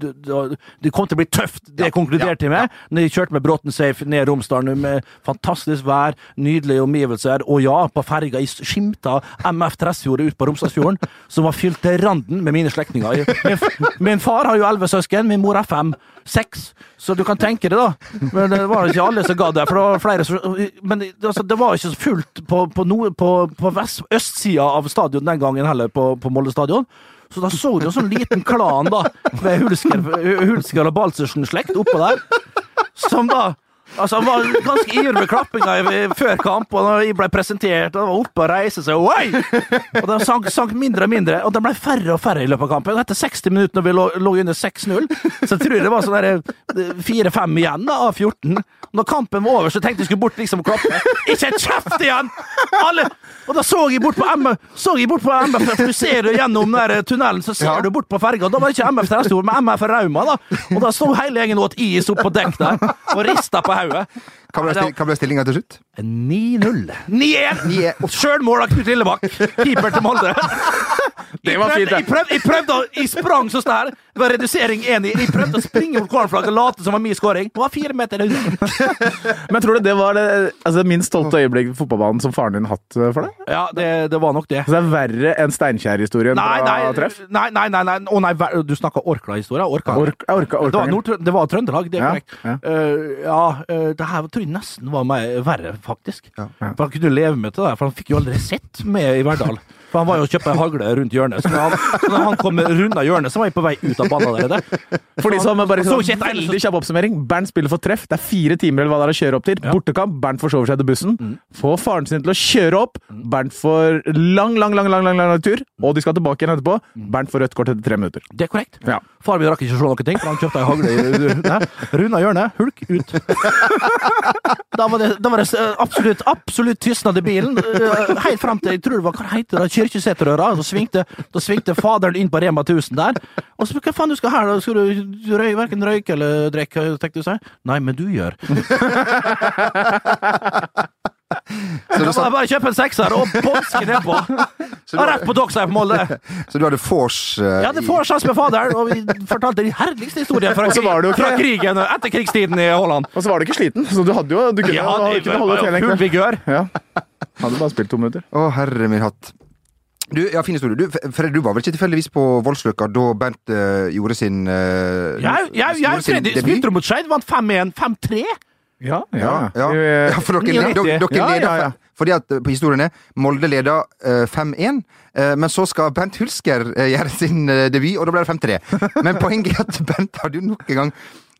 det, kom til å bli tøft, det konkluderte jeg med. Når jeg kjørte med Bråten Safe ned Romsdalen med fantastisk vær, nydelige omgivelser, og ja, på ferga i skimta MF Tresfjordet ut på Romsdalsfjorden, som var fylt til randen med mine slektninger. Min, min far har jo elleve søsken, min mor er fem. Seks. Så du kan tenke det, da. Men det var ikke alle som ga det. For det var flere som Men altså, det var ikke så fullt på, på, nord- på, på østsida av stadion den gangen heller, på, på Molde stadion. Så da så du en sånn liten klan da, med Hulsker, Hulsker og Balsersen-slekt oppå der, som da Altså, Han var ganske ivrig med klappinga før kamp, og når jeg ble presentert, og var oppe og reiste seg Oi! Og de sank, sank mindre og mindre, og de ble færre og færre i løpet av kampen. Etter 60 minutter, når vi lå, lå under 6-0, så tror jeg det var sånn der, eh, 4-5 igjen da, av 14. Når kampen var over, så tenkte jeg skulle bort liksom og klappe. Ikke kjeft igjen! Alle! Og da så jeg bort på MF, så jeg bort på MF, for du ser gjennom der tunnelen, så ser Ja. du bort på ferga. Da var det ikke MF Tresfjord, men MF Rauma, da. Og da sto hele gjengen og åt is opp på dekk der, og rista på hodet hodet. Hva ble, stil- hva ble stillinga til slutt? 9-0. 9-1! 9-1. Sjølmål av Knut Lillebakk, keeper til Molde. Det var fint, det. Jeg prøvde, jeg prøvde å Jeg sprang så sånn her. Det var redusering én. Jeg prøvde å springe mot cornerflagget og late som var min scoring. Det var fire meter unna. Men tror du det var det altså, minst stolte øyeblikk på fotballbanen som faren din hatt eh, for deg? Ja, det, det var nok det. Så det er verre enn Steinkjer-historien Nei, fra nei, treff? nei, nei, nei, nei. Oh, nei, ver- du snakka Orkla-historie? Orka. Ork, orka, orka. Det var, det var Trøndelag, det er Ja, korrekt. ja. uh, ja, uh, det her tror nesten var meg verre, faktisk. Ja. For han kunne leve med det der, for han fikk jo aldri sett med i Verdal. For han var jo og kjøpte hagle rundt hjørnet. Så når han, så når han kom runda hjørnet, så var jeg på vei ut av banen allerede. For de som bare Så sånn, ikke et Veldig kjapp oppsummering. Bernt spiller for treff. Det er fire timer eller hva det er å kjøre opp til. Ja. Bortekamp. Bernt forsover seg til bussen. Mm. Får faren sin til å kjøre opp. Bernt får lang, lang, lang, lang, lang, lang tur, og de skal tilbake igjen etterpå. Mm. Bernt får rødt kort etter tre minutter. Det er korrekt. Ja. Far min rakk ikke å slå noen ting, for han kjøpte ei hagle i Runda hjørnet, hulk ut. Da var det, da var det eh, absolutt, absolutt tystnad i bilen, eh, helt fram til jeg tror det var hva heter det, Kyrkjeseterøra. Da svingte, da svingte faderen inn på Rema 1000 der. Og så hva faen du skal her, da? Skal du, røy, verken røyke eller drikke, tenkte du seg? Nei, men du gjør. Så du, satt, bare kjøp en sekser og påske nedpå. så du, Rett på Dockside på Molde. så du hadde vors uh, Ja, det får sjanse med faderen, og vi fortalte de herligste historiene fra, så var jo fra krigen etter krigstiden i Holland. Og så var du ikke sliten, så du hadde jo Du kunne, Ja, du det kunne holde til full vigør. Ja. Hadde bare spilt to minutter. Å, herre min hatt. Du, ja, fin historie. Du, Fred, du var vel ikke tilfeldigvis på Voldsløkka da Bernt uh, gjorde sin uh, Jeg, jeg, jeg Freddy, spilte du mot Skeid, vant 5-1, 5-3. Ja, Ja, ja. Ja, for dere, 99. dere, dere Ja, leder ja, ja. Fordi at eh, på historien er Molde leder uh, 5-1, uh, men så skal Bernt Hulsker uh, gjøre sin eh, debut, og da ble det 5-3. Men poenget er at Bernt hadde jo nok en gang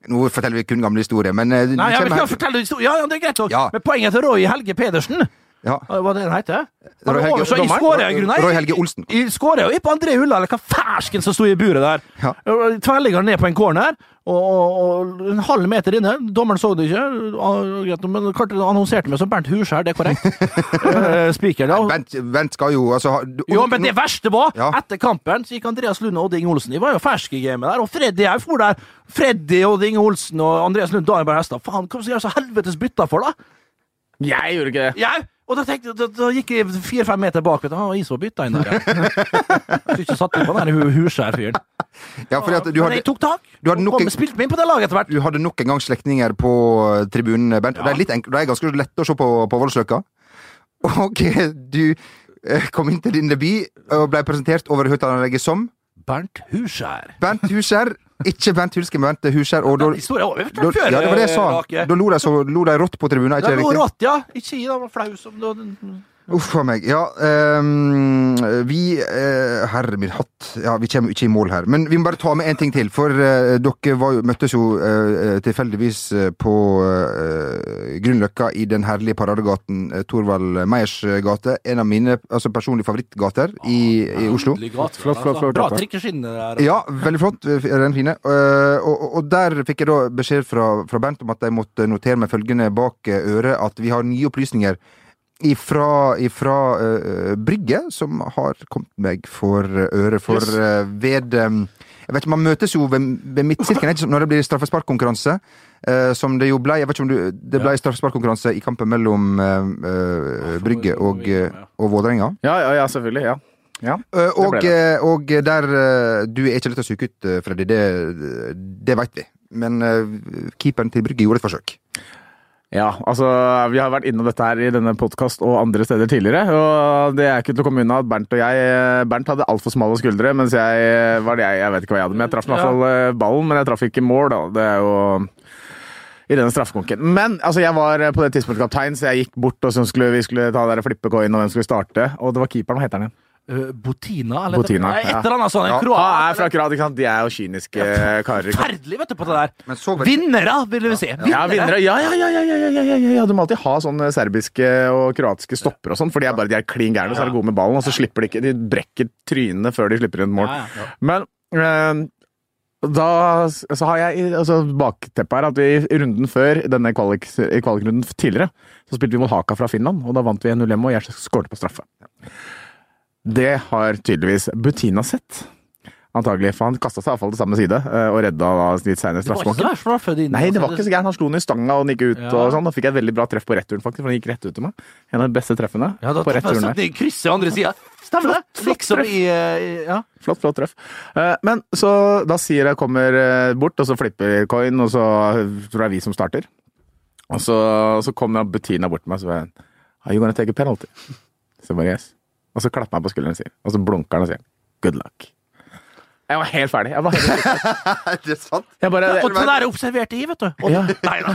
Nå forteller vi kun gamle historier, men eh, Nei, jeg vil her- fortelle historier. Ja, ja, det er greit nok. Ja. Men poenget til Roy Helge Pedersen ja. Hva det den heter? Roy Helge- Så i skåret, i. Roy Helge Olsen. Jeg skårer jo på André Ulla, eller hva fersken som sto i buret der. Ja. Tverrligger ned på en corner, og, og, og en halv meter inne. Dommeren så det ikke, ah, men kartet annonserte meg som Bernt Huskjær, det er korrekt. Eh, Spikeren, ja. Bent, Bernt skal jo altså du- Jo, men det verste var, Ja. etter kampen så gikk Andreas Lund og Odd Inge Olsen. De var jo ferske i gamet der, og Freddy òg for der. Freddy, Odd Inge Olsen og Andreas Lund, Daniel Berg Hestad. Faen, hva skal jeg gjøre så helvetes bytta for, da? Jeg gjorde ikke det. Ja, og da, tenkte, da, da gikk jeg fire-fem meter bak. vet du. Ah, is var bytta inn der, ja. Skulle ikke satt inn på den der Huskjær-fyren. Ja, fordi at du Men jeg tok tak, du hadde og nok kom, spilte meg inn på det laget etter hvert. du hadde nok en gang slektninger på eh, tribunen, Bernt. Det, er litt enkelt, det er ganske lett å se på, på Voldsløkka. Og eh, du eh, kom inn til din debut og ble presentert over høyttaleranlegget som Bernt Huskjær. Bernt Huskjær. Ikke Bent Hulske, men Bente Huskjær. Og da, da, ja, det var det jeg sa. Rake. Da lo de, rått på tribunen, ikke det riktig? rått, ja. Ikke gi dem flau som du Uff a meg. Ja, um, vi uh, Herre min hatt. Ja, vi kommer ikke i mål her. Men vi må bare ta med en ting til. For uh, dere var, jo- møttes jo uh, tilfeldigvis på Grünerløkka i den herlige paradegaten uh, Torvald Meyers gate. En av mine altså, personlige favorittgater i, i Oslo. Flott, flott, flott, flott. Bra trikkeskinner der. Ja, veldig flott. Den fine. Og, og- der fikk jeg da beskjed fra, fra Bernt om at jeg måtte notere meg følgende bak øret, at vi har nye opplysninger ifra, ifra uh, Brygge, som har kommet meg for øre. For eh, ved um, jeg vet ikke, Man møtes jo ved, ved midtsirkelen når det blir straffesparkkonkurranse. Uh, som det jo ble Jeg vet ikke om du, det ble straffesparkkonkurranse i kampen mellom eh, eh, Brygge og, eh, og Vålerenga. Ja, ja, ja, selvfølgelig. Ja. ja. Eh, og, eh, og der eh, Du er ikke lett å suge ut, eh, Freddy. Det, det veit vi. Men eh, keeperen til Brygge gjorde et forsøk. Ja, altså vi har vært innom dette her i denne podkast og andre steder tidligere. Og det er ikke til å komme unna at Bernt og jeg Bernt hadde altfor smale skuldre, mens jeg var det jeg, jeg vet ikke hva jeg hadde, men jeg traff i hvert fall eh, ballen, men jeg traff ikke mål, da. Det er jo i denne straffekonken. Men altså, jeg var på det tidspunktet kaptein, så jeg gikk bort og så skulle, vi skulle ta der flippecoin og hvem skulle starte, og det var keeperen. Hva heter han igjen? Eh, Botina, eller Botina, eh, et eller annet ja. sånt. Ja. Kroat, fra Kroat, ikke sant? De er jo kyniske ja, karer. Forferdelig, vet du, på det der. Vinnere, vil du si. Ja, vinnere. Ja, ja, ja, ja, ja, Du må alltid ha sånne serbiske og kroatiske stopper og sånn, for de er bare de er klin gærne, så er de gode med ballen, og så slipper de ikke De brekker trynene før de slipper inn mål. Men eh, da så har jeg altså, Bakteppet her at vi i runden før, denne kvalik, i kvalikrunden tidligere, så spilte vi mot Haka fra Finland, og da vant vi 1-0 hjemme, og jeg skåret på straffe. Det har tydeligvis Butina sett. Antagelig, for han kasta seg iallfall til samme side eh, og redda da litt seinere Det var ikke så straffekonken. verst straffe din. Nei, det var ikke så gærent. Han slo den i stanga, og den gikk ut. Ja. og sånn. Da fikk jeg et veldig bra treff på returen, faktisk, for den gikk rett ut til meg. En av de beste treffene Ja, da på returen satt der. krysset andre sida. Stemmer det? Flott, Liksom treff. i eh, i- Ja. Flott, flott treff. Eh, Men så da sier jeg kommer bort, og så flipper coin, og så tror jeg vi som starter. Og så, så kommer Bettina bort til meg og sier han, Are you gonna take a penalty? Så jeg bare yes. Og så klapper han på skulderen sin, og så blunker han og sier good luck. Jeg var helt ferdig. Jeg var helt Er det sant? jeg bare, Og det observert i, vet du. Og, Ja. Nei da.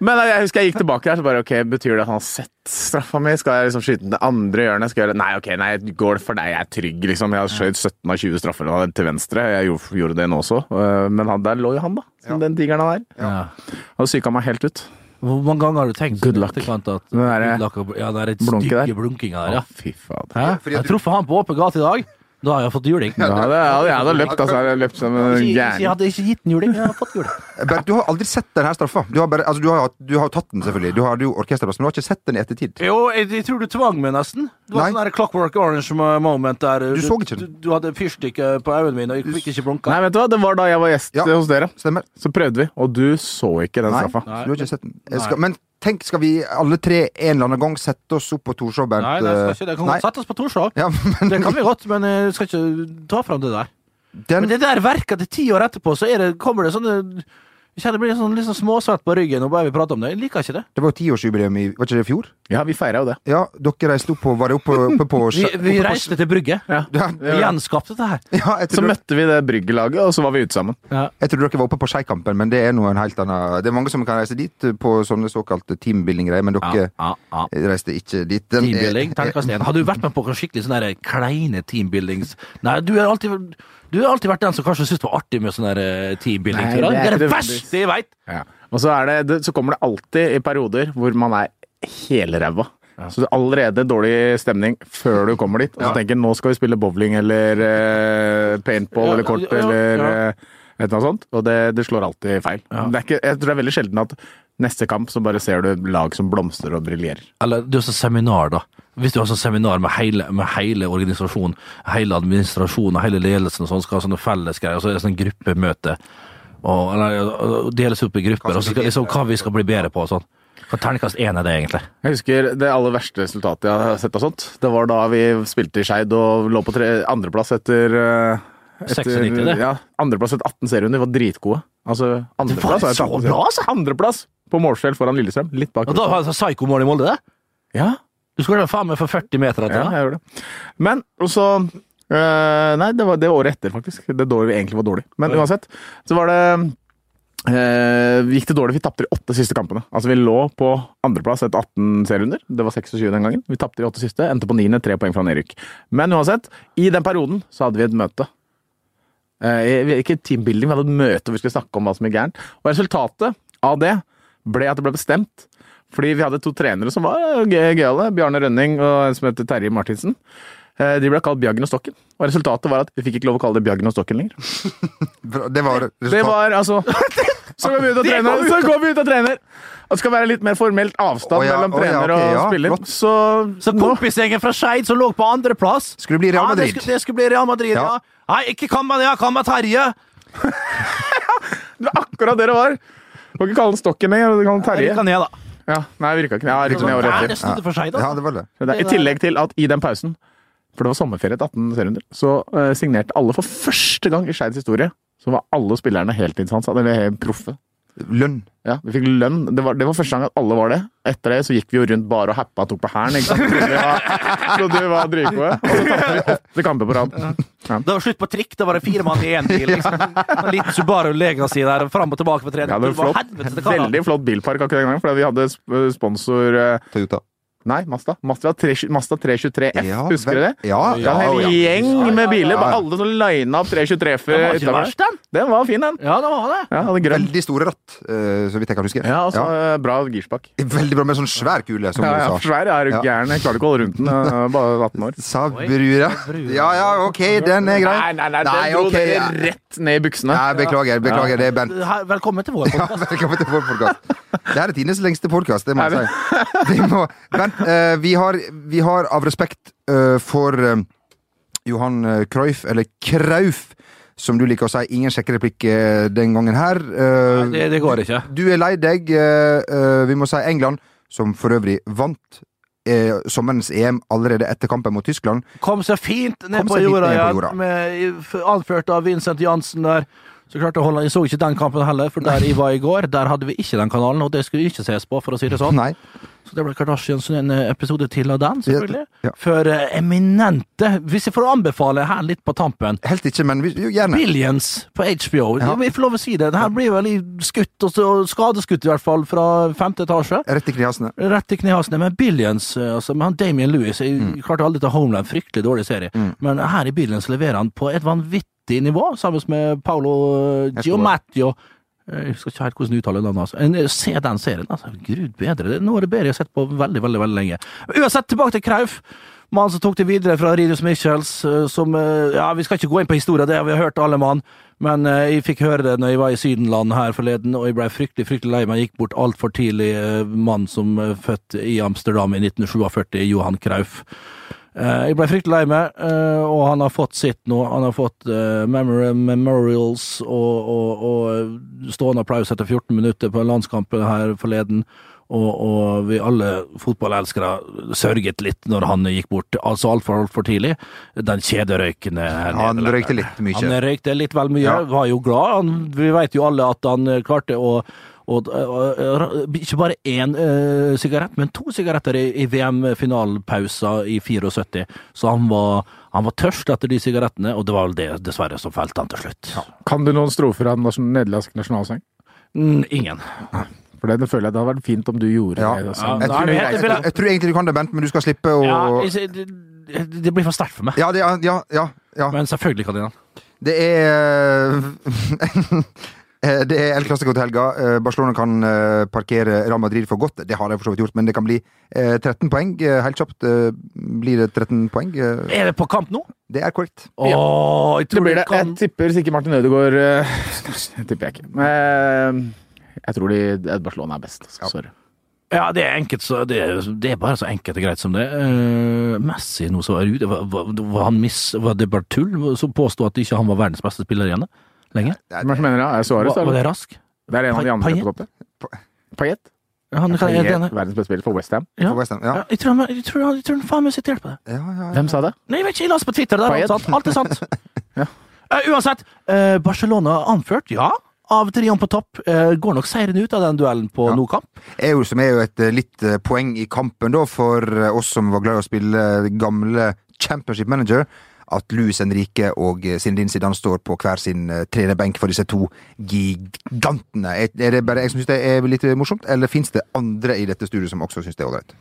Men jeg husker jeg gikk tilbake der, så bare ok, betyr det at han har sett straffa mi? Skal jeg liksom skyte den det andre hjørnet? Skal jeg gjøre Nei, ok, nei, går det for deg? Jeg er trygg, liksom. Jeg har skjøt 17 av 20 straffer til venstre. Jeg gjorde, det nå også. Øh, Men han, der lå jo han, da. Som den tigeren han er. Ja. Han psyka meg helt ut. Hvor mange ganger har du tenkt Good sånn luck. at Den der- Good luck og- Ja, det er et Blunke stykke der. blunkinga der, Å, ja. fy faen. Hæ? Jeg truffet han på åpen gate i dag. Da har jeg fått juling. Ja, det, hadde, jeg hadde løpt, altså. Jeg hadde løpt som en ikke, jeg hadde ikke gitt den juling. Jeg hadde fått juling. Bernt, du har aldri sett denne straffa. Du har, bare, altså, du har, du har tatt den, selvfølgelig. Du har jo orkesterplass, men du har ikke sett den i ettertid. Jo, jeg, jeg tror du tvang meg nesten. Det var sånn Clockwork Orange moment der. Du så ikke den. du hadde fyrstikker på øynene mine, og jeg fikk ikke blunka. Nei, vet du hva, det var da jeg var gjest Ja. hos dere. Stemmer. Så prøvde vi, og du så ikke den straffa. Nei, du har ikke sett den. Jeg skal, men tenk, skal vi alle tre en eller annen gang sette oss opp på Torshov, Bernt? Nei, det skal ikke det. Kan Nei. godt sette oss på Torshov. Ja, men Det kan vi godt, men jeg skal ikke ta fram det der. den, Men det der verket til ti år etterpå, så det, kommer det sånne Jeg kjenner det blir sånn, sånn småsvett på ryggen og bare vi prater om det. Jeg liker ikke det. det var jo tiårsjubileum i Var ikke det i fjor? Ja, vi feira jo det. Ja, dere reiste opp på Var det oppe, oppe på Vi, vi oppe på- reiste til Brygge. Ja. Ja, Vi gjenskapte det her. ja, jeg Så tror, møtte vi det bryggelaget, og så var vi ute sammen. jeg tror dere var oppe på Skeikampen, men det er noe en helt annen Det er mange som kan reise dit på sånne såkalte teambuilding-greier, men dere ja, ja. reiste ikke dit. Den er- Teambuilding, terningkast én. Har du vært med på skikkelig sånne der kleine teambuildings Nei, du er alltid, du har alltid vært den som kanskje syns det var artig med sånne eh, teambuilding. Nei, Det det er det verste jeg veit! Ja. Og så, er det, så kommer det alltid i perioder hvor man er helræva. Så det er allerede dårlig stemning før du kommer dit. Og så tenker du nå skal vi spille bowling eller uh, paintball Ja, eller kort ja, ja, eller ja. Et eller annet sånt. Og det, det slår alltid feil. Det er ikke, jeg tror det er veldig sjelden at neste kamp så bare ser du lag som blomstrer og briljerer. Eller du har sånn seminar, da. Hvis du har sånn seminar med hele, med hele organisasjonen, hele administrasjonen og hele ledelsen og sånn, skal ha sånne fellesgreier, og så er det sånn gruppemøte, og, eller, og deles opp i grupper, og så skal liksom hva vi skal bli bedre på og sånn. Hva terningkast én er det, egentlig? Jeg husker det aller verste resultatet jeg har sett av sånt. Det var da vi spilte i Skeid og lå på andreplass etter, eh, etter 96, det. Ja, andreplass etter 18 serierunder. Var dritgode. Altså, andreplass var så bra, altså! Andreplass på målskjell foran Lillestrøm. Litt bak. Og da var det psykomål i Molde, det? Ja, Du skulle faen meg for 40 meter etter ja, jeg gjør det. Men og så Eh, nei, det var det året etter, faktisk. Det året vi egentlig var dårlig. Men uansett, så var det uh, Gikk det dårlig. Vi tapte de åtte siste kampene. Altså, vi lå på andreplass etter 18 serierunder. Det var 26 den gangen. Vi tapte de åtte siste, endte på niende, tre poeng fra nedrykk. Men uansett, i den perioden så hadde vi et møte. Eh, ikke teambuilding, vi hadde et møte hvor vi skulle snakke om hva som gikk gærent. Og resultatet av det ble at det ble bestemt. Fordi vi hadde to trenere som var eh, gøy- gøyale. Bjarne Rønning og en som heter Terje Martinsen. Eh, De ble kalt Bjaggen og Stokken. Og resultatet var at vi fikk ikke lov å kalle det Bjaggen og Stokken lenger. Det var Det var altså Så går vi ut og trener! Så går vi ut og trener! Det skal være litt mer formelt avstand oh, ja, mellom ja, trener ok, ja, og spiller. flott. Så, Så kompisgjengen fra Skeid som lå på andreplass Skulle bli Real Ja, det skulle, det skulle bli Real Madrid, ja. Ja. Nei, ikke kan man, ja, kan man Terje. Det var akkurat det det var! Du kan ikke kalle den Stokken lenger, du kan Terje. Kan jeg, da. Ja, nei, virka ikke. Ja, rykka det er nesten det for seg, da. Ja, det var det. Det er, I tillegg til at i den pausen, for det var sommerferie til 18 serierunder, så uh, signerte alle for første gang i Skeids historie, så var alle spillerne heltidsansatte, eller helt proffe. Lønn. Ja, vi fikk lønn. Det var, det var første gang at alle var det. Etter det så gikk vi jo rundt bare og happa og tok på hæren. Så du var, dritgode. Og så tapte vi åtte kamper på rad. Det var slutt på trikk. Da var det fire mann i én bil. Liksom. Litt Subaru Legacy der, fram og tilbake på tredje. trening. hadde Det var flott, helvete det veldig flott bilpark akkurat den gangen, fordi vi hadde sp- sponsor eh, Toyota. Nei, Mazda. Mazda, 3, Mazda 323F, Ja, husker du det? Ja, var ja, en gjeng med biler, ja. bare alle som lina opp 323 Den var ikke utover. den. Den var fin, den. Ja, det var det. Ja, det. Veldig store ratt, eh, så vidt jeg kan huske. Ja, altså, eh, bra girspak. Veldig bra med sånn svær kule, som Ja, ja, du sa. svær er du Ja. gæren. Jeg klarer ikke å holde rundt den. Bare 18 år. Sa brura. Ja ja, ok, den er grei. Nei, nei, nei, den dro okay, dere ja. rett ned i buksene. Nei, beklager, beklager. Det er Bernt. Velkommen til vår Ja, velkommen til vår podcast. Det her er tidenes lengste podkast, det må jeg si. Eh, vi, har, vi har av respekt uh, for uh, Johan Cruyff, eller Krauf, som du liker å si, ingen sjekkereplikk den gangen her. Nei, Det, det går ikke. Du er lei deg. vi må si England, som for øvrig vant eh, sommerens EM allerede etter kampen mot Tyskland. Kom seg fint ned på jorda ned på igjen, jorda. med, anført av Vincent Jansen der. Så klarte å holde, Jeg så ikke den kampen heller, for der jeg var i går, der hadde vi ikke den kanalen, og det skulle ikke ses på, for å si det sånn. Nei. Så det ble Kardashians en eh, episode til av den, selvfølgelig. Ja. For uh, eminente Hvis jeg får anbefale her litt på tampen Helt ikke, men vi, gjerne. Billions på HBO. Ja. Vi får lov å si det. Det her blir vel skutt, og så skadeskutt i hvert fall, fra femte etasje. Rett i knehasene. Rett i knehasene. Men Billions, eh, altså med han Damien Lewis Jeg Mm. klarte aldri til Homeland, fryktelig dårlig serie. Men her i Billions leverer han på et vanvittig nivå, sammen med Paolo eh. Eh, Jeg husker ikke helt hvordan du uttaler navnet. Altså. Se den serien, altså. Gud bedre. Det er noe av det bedre jeg har sett på veldig, veldig veldig lenge. Uansett, tilbake til Krauf. Mannen som tok det videre fra Ridus Michels, eh, som eh, Ja, vi skal ikke gå inn på historien, det har vi hørt alle mann. Men eh, jeg fikk høre det når jeg var i Sydenland her forleden, og jeg ble fryktelig fryktelig lei meg. Jeg gikk bort altfor tidlig. eh, Mann som født i Amsterdam i 1947, Johan Krauf. Eh, Jeg ble fryktelig lei meg, eh, og han har fått sitt nå. Han har fått eh, memor memorials og, og, og stående applaus etter 14 minutter på landskampen her forleden. Og, og vi alle fotballelskere sørget litt når han gikk bort, altså altfor altfor tidlig. Den kjederøykende Han røykte litt mye. Han røykte litt vel mye, Ja. var jo glad. Han, vi vet jo alle at han klarte å og, ikke bare én uh, sigarett, men to sigaretter i, i VM-finalpausa i 74. Så han var, han var tørst etter de sigarettene, og det var vel det dessverre som felte han til slutt. Kan du noen strofer av nederlandske nasjonalsang? Mm, ingen. For det, det føler jeg det hadde vært fint om du gjorde Ja. det. Jeg, Altså. Ja, tror, jeg, tror, jeg tror egentlig du kan det, Bent, men du skal slippe å Ja, Ja, det, det blir for sterkt for meg. det, ja, ja, ja. Men selvfølgelig kan jeg det. Det er Det er El Clásico til helga. Eh, Barcelona kan eh, parkere Real Madrid for godt. Det har de for så vidt gjort, men det kan bli eh, 13 poeng. Eh, Helt kjapt eh, blir det 13 poeng. Eh, Er det på kamp nå? Det er korrekt. Åh, jeg Det tror blir det det. kan Jeg tipper hvis ikke Martin Ødegaard eh, Det tipper jeg ikke. Men jeg tror de, Barcelona er best. Ja. Sorry. Ja, det er enkelt, så det, er- det er bare så enkelt og greit som det. Uh, Messi nå så er ute. Var, var, var, var det bare tull som påstod at ikke han var verdens beste spiller igjen? Lenger? Hvem er mener det? Er det Var, det rask? Det er en av de andre på toppen. Payet? Han, er? Verdens beste spiller for Westham. Ja. For West Ham, ja. Ja, jeg tror han, jeg tror, han- jeg tror han faen meg siterte på det. Ja, ja, ja. Hvem sa det? Nei, jeg vet ikke, jeg las på Twitter. Det er alt sant. Alt er sant. Ja. uh, uansett, uh, Barcelona anført, ja. Av trioen på topp. Uh, går nok seieren ut av den duellen på Ja. no kamp. er jo, som er jo et litt poeng i kampen da, for oss som var glad i å spille gamle Championship Manager, at Luis Henrique og Zinedine Zidane står på hver sin eh, trenerbenk for disse to gigantene. Er det bare jeg som syns det er litt morsomt, eller fins det andre i dette studioet som også syns det er ålreit?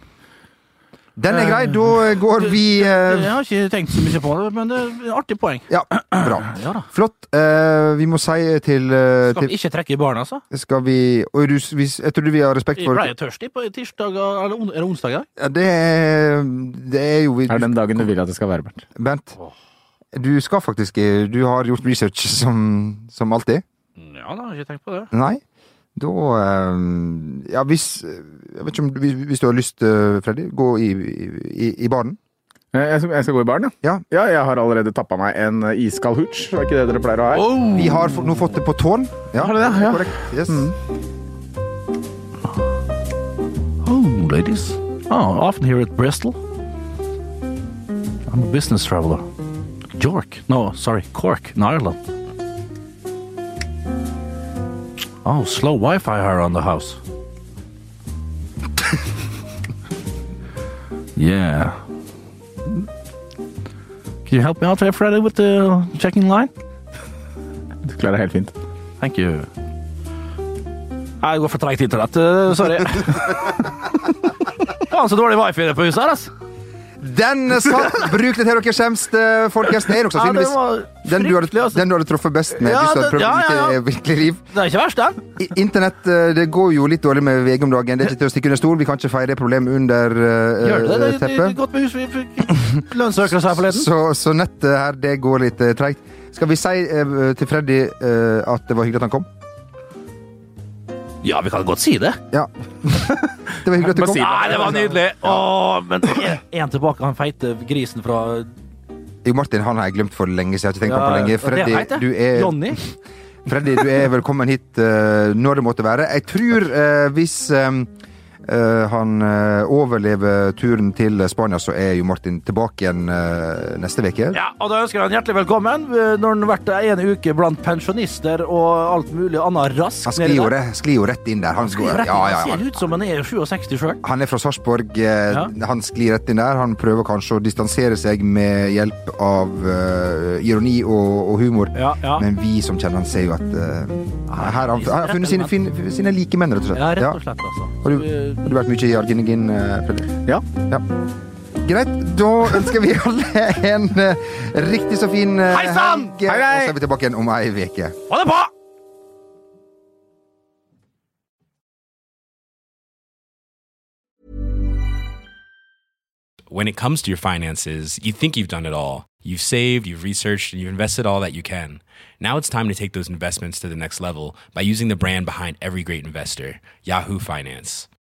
Den er grei. Da går vi eh, Jeg har ikke tenkt så mye på det, men det er et artig poeng. Ja, bra. Ja. Flott. Eh, vi må si til, eh, Skal vi ikke trekke i baren, altså? Skal vi og du, Jeg trodde vi har respekt Jeg for ble tørstig på tirsdag eller on, er det onsdag i ja, det, er, det er jo vi, Er den dagen du vil at det skal være, Bernt? Bent, du skal faktisk Du har gjort research som, som alltid? Ja da, har ikke tenkt på det. Nei? Da eh, Ja, hvis Jeg vet ikke om hvis, hvis du har lyst, eh, Freddy, gå i, i, i baren. Eh, Jeg skal, jeg skal gå i baren, ja. Ja. Jeg har allerede tappa meg en iskald hooch. Det er ikke det dere pleier å ha her. Vi har nå fått det på tårn. Ja, Har det? Ja. Korrekt. Yes. Oh, ladies. Oh, often here at Bristol. I'm a business traveler. York. No, sorry, Cork, in Ireland. Oh, slow Wi-Fi on the house. yeah. Can you help me out here, Freddy, with the checking line? Du klarer det helt fint. Thank you. Jeg går for treigt internett. eh, Sorry. Faen, så dårlig wifi det på huset her, altså. Den satt! Bruk det til dere skjemst, eh, folkens. Det er nok sannsynligvis den, du hadde, altså. den du hadde truffet best med Ja, hvis du hadde det- prøvd ja, ja, virkelig liv. Det er ikke verst, den. Internett eh, det går jo litt dårlig med VG om dagen. Det er ikke til å stikke under stol. Vi kan ikke feire det problemet under eh, Gjør det det? Det teppet. godt med hus. Vi fikk lønnssøkere her forleden. Så, så nettet her, det går litt uh, treigt. Skal vi si eh, til Freddy eh, at det var hyggelig at han kom? Ja, vi kan godt si det. Ja. det var hyggelig at du kom. si det. Nei, det var nydelig. Åh, men én tilbake, han feite grisen fra Jo, Martin han har jeg glemt for lenge siden. Jeg har ikke tenkt på på lenge. Freddy, det du er, Johnny. Freddy, du er velkommen hit uh, når det måtte være. Jeg tror uh, hvis eh, han eh, overlever turen til Spania, så er jo Martin tilbake igjen eh, neste uke. Ja, og da ønsker han hjertelig velkommen eh, når han har vært en uke blant pensjonister og alt mulig annet raskt. Han sklir jo, re- skli jo rett inn der. Han, han, rett inn. ja, ja, Han han, ser ut som han er 67 sjøl. han er fra Sarpsborg. eh. Han sklir rett inn der. Han prøver kanskje å distansere seg med hjelp av uh, ironi og, og humor. Ja, ja. Men vi som kjenner han, ser jo at uh, her har han, funnet sine, fin, sine likemenn, rett og slett. Ja, rett og slett, altså. Har du, har vært mye i Arginegin, eh, Ja. Ja. Greit, da ønsker vi alle en eh, riktig så fin uh, Hei sann! helg. Hei, hei! Og så er vi tilbake igjen om ei uke. Ha det på! when it comes to your finances, you think you've done it all. You've saved, you've researched, and you've invested all that you can. Now it's time to take those investments to the next level by using the brand behind every great investor, Yahoo Finance.